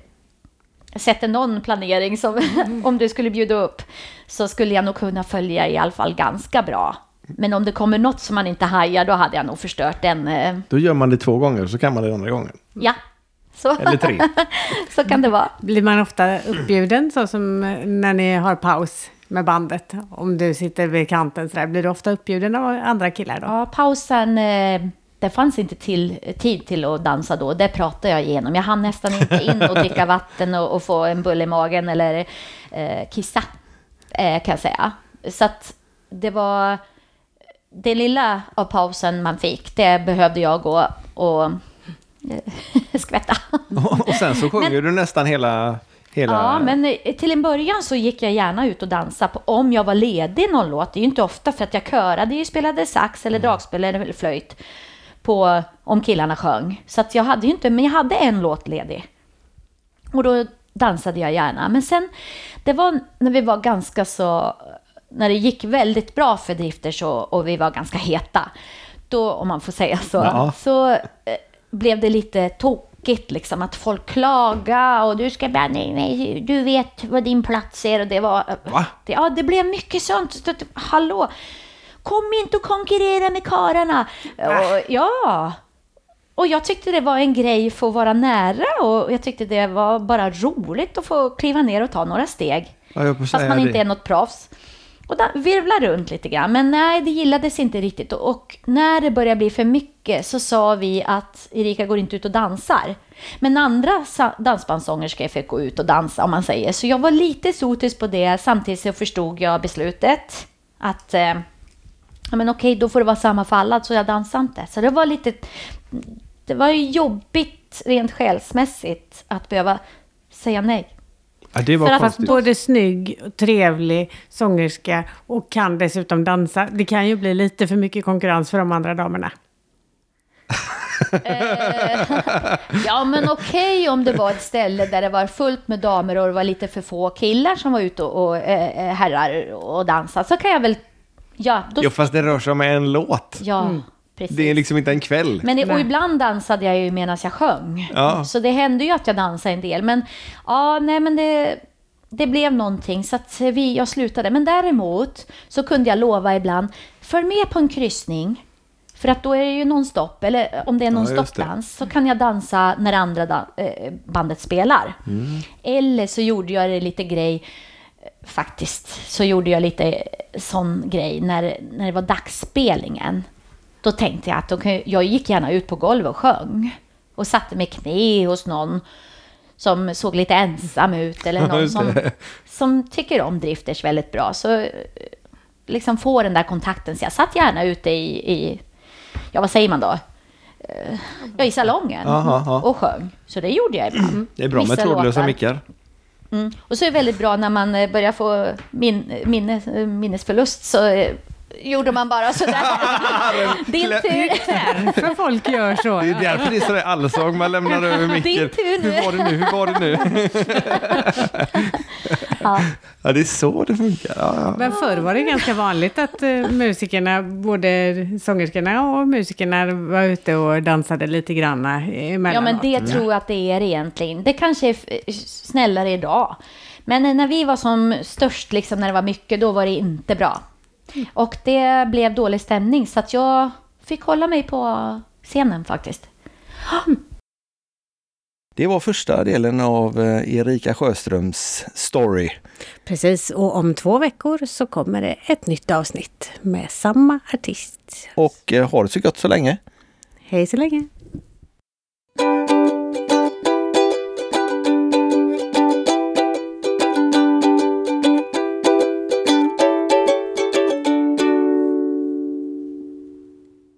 sätter någon planering som, [laughs] om du skulle bjuda upp, så skulle jag nog kunna följa i alla fall ganska bra. Men om det kommer något som man inte hajar, då hade jag nog förstört den. eh, Då gör man det två gånger så kan man det andra gången. Ja, så, Eller tre. [laughs] så kan det vara. Blir man ofta uppbjuden så som eh, när ni har paus med bandet? Om du sitter vid kanten sådär, blir du ofta uppbjuden av andra killar då? Ja, pausen, eh, det fanns inte till, tid till att dansa då. Det pratade jag igenom. Jag hann nästan inte in och dricka [laughs] vatten och, och få en bulle i magen eller eh, kissa, eh, kan jag säga. Så att det var det lilla av pausen man fick, det behövde jag gå och [laughs] skvätta. Och sen så sjunger du nästan hela... hela... Ja, men eh, till en början så gick jag gärna ut och dansa på, om jag var ledig någon låt. Det är ju inte ofta för att jag körade ju, spelade sax eller dragspel eller flöjt på, om killarna sjöng. Så att jag hade ju inte, men jag hade en låt ledig. Och då dansade jag gärna. Men sen, det var när vi var ganska så, när det gick väldigt bra för Drifters och, och vi var ganska heta. Då, om man får säga så, Ja. så eh, blev det lite tokigt liksom. Att folk klaga och du ska bara, nej, nej, du vet vad din plats är. Och det var, Va? det, ja, det blev mycket sånt. Så hallå, kom inte och konkurrera med karlarna. Och, ja, och jag tyckte det var en grej för att vara nära och jag tyckte det var bara roligt att få kliva ner och ta några steg. Ja, Fast man det. inte är något proffs. Och virvla runt lite grann. Men nej, det gillades inte riktigt. Och, när det började bli för mycket så sa vi att Erika går inte ut och dansar. Men andra dansbandssångerskor fick gå ut och dansa om man säger. Så jag var lite sotis på det. Samtidigt så förstod jag beslutet. Att eh, ja, men okej, då får det vara samma för alla. Så jag dansar inte. Så det var lite... Det var ju jobbigt rent själsmässigt att behöva säga nej. Ja, det var För att- konstigt. både snygg, och trevlig sångerska och kan dessutom dansa. Det kan ju bli lite för mycket konkurrens för de andra damerna. [laughs] Ja, men okej om det var ett ställe där det var fullt med damer och det var lite för få killar som var ute och, och eh, herrar och dansade. Så kan jag väl... Ja, då, Jo, fast det rör sig om en låt. ja precis. Det är liksom inte en kväll. Men det, och ibland dansade jag ju medan jag sjöng. Ja. Så det hände ju att jag dansade en del. Men ja, nej men det, det blev någonting så att vi, jag slutade. Men däremot så kunde jag lova ibland, följ med på en kryssning. För att då är det ju nonstop, eller om det är Ja, nonstop-dans så kan jag dansa när andra da- eh, bandet spelar. Mm. Eller så gjorde jag det lite grej, faktiskt, så gjorde jag lite sån grej när, när det var dagsspelningen. Då tänkte jag att kan, jag- gick gärna ut på golvet och sjöng. Och satte mig knä hos någon som såg lite ensam ut eller [laughs] någon som, som tycker om drifters väldigt bra. Så eh, liksom få den där kontakten. Så jag satt gärna ute i, i ja vad säger man då? Eh, Ja, i salongen Aha, ja. och sjöng. Så det gjorde jag ibland. Det är bra med trådlösa mickar. Mm. Och så är det väldigt bra när man eh, börjar få min, minne, minnesförlust så gjorde man bara sådär. [laughs] Din tur. För folk gör så. Det är därför det är sådär allsång man lämnar över micken. Din tur nu. Hur var det nu? Hur var det nu? [laughs] Ja. Ja, det är så det funkar. Ja, ja. Men förr var det ganska vanligt att eh, musikerna, både sångerskorna och musikerna var ute och dansade lite grann emellanåt. Ja, men det tror jag att det är egentligen. Det kanske är snällare idag. Men eh, när vi var som störst, liksom, när det var mycket, då var det inte bra. Och det blev dålig stämning, så att jag fick hålla mig på scenen faktiskt. Det var första delen av eh, Erika Sjöströms story. Precis, och om två veckor så kommer det ett nytt avsnitt med samma artist. Och eh, ha det så gott så länge. Hej så länge!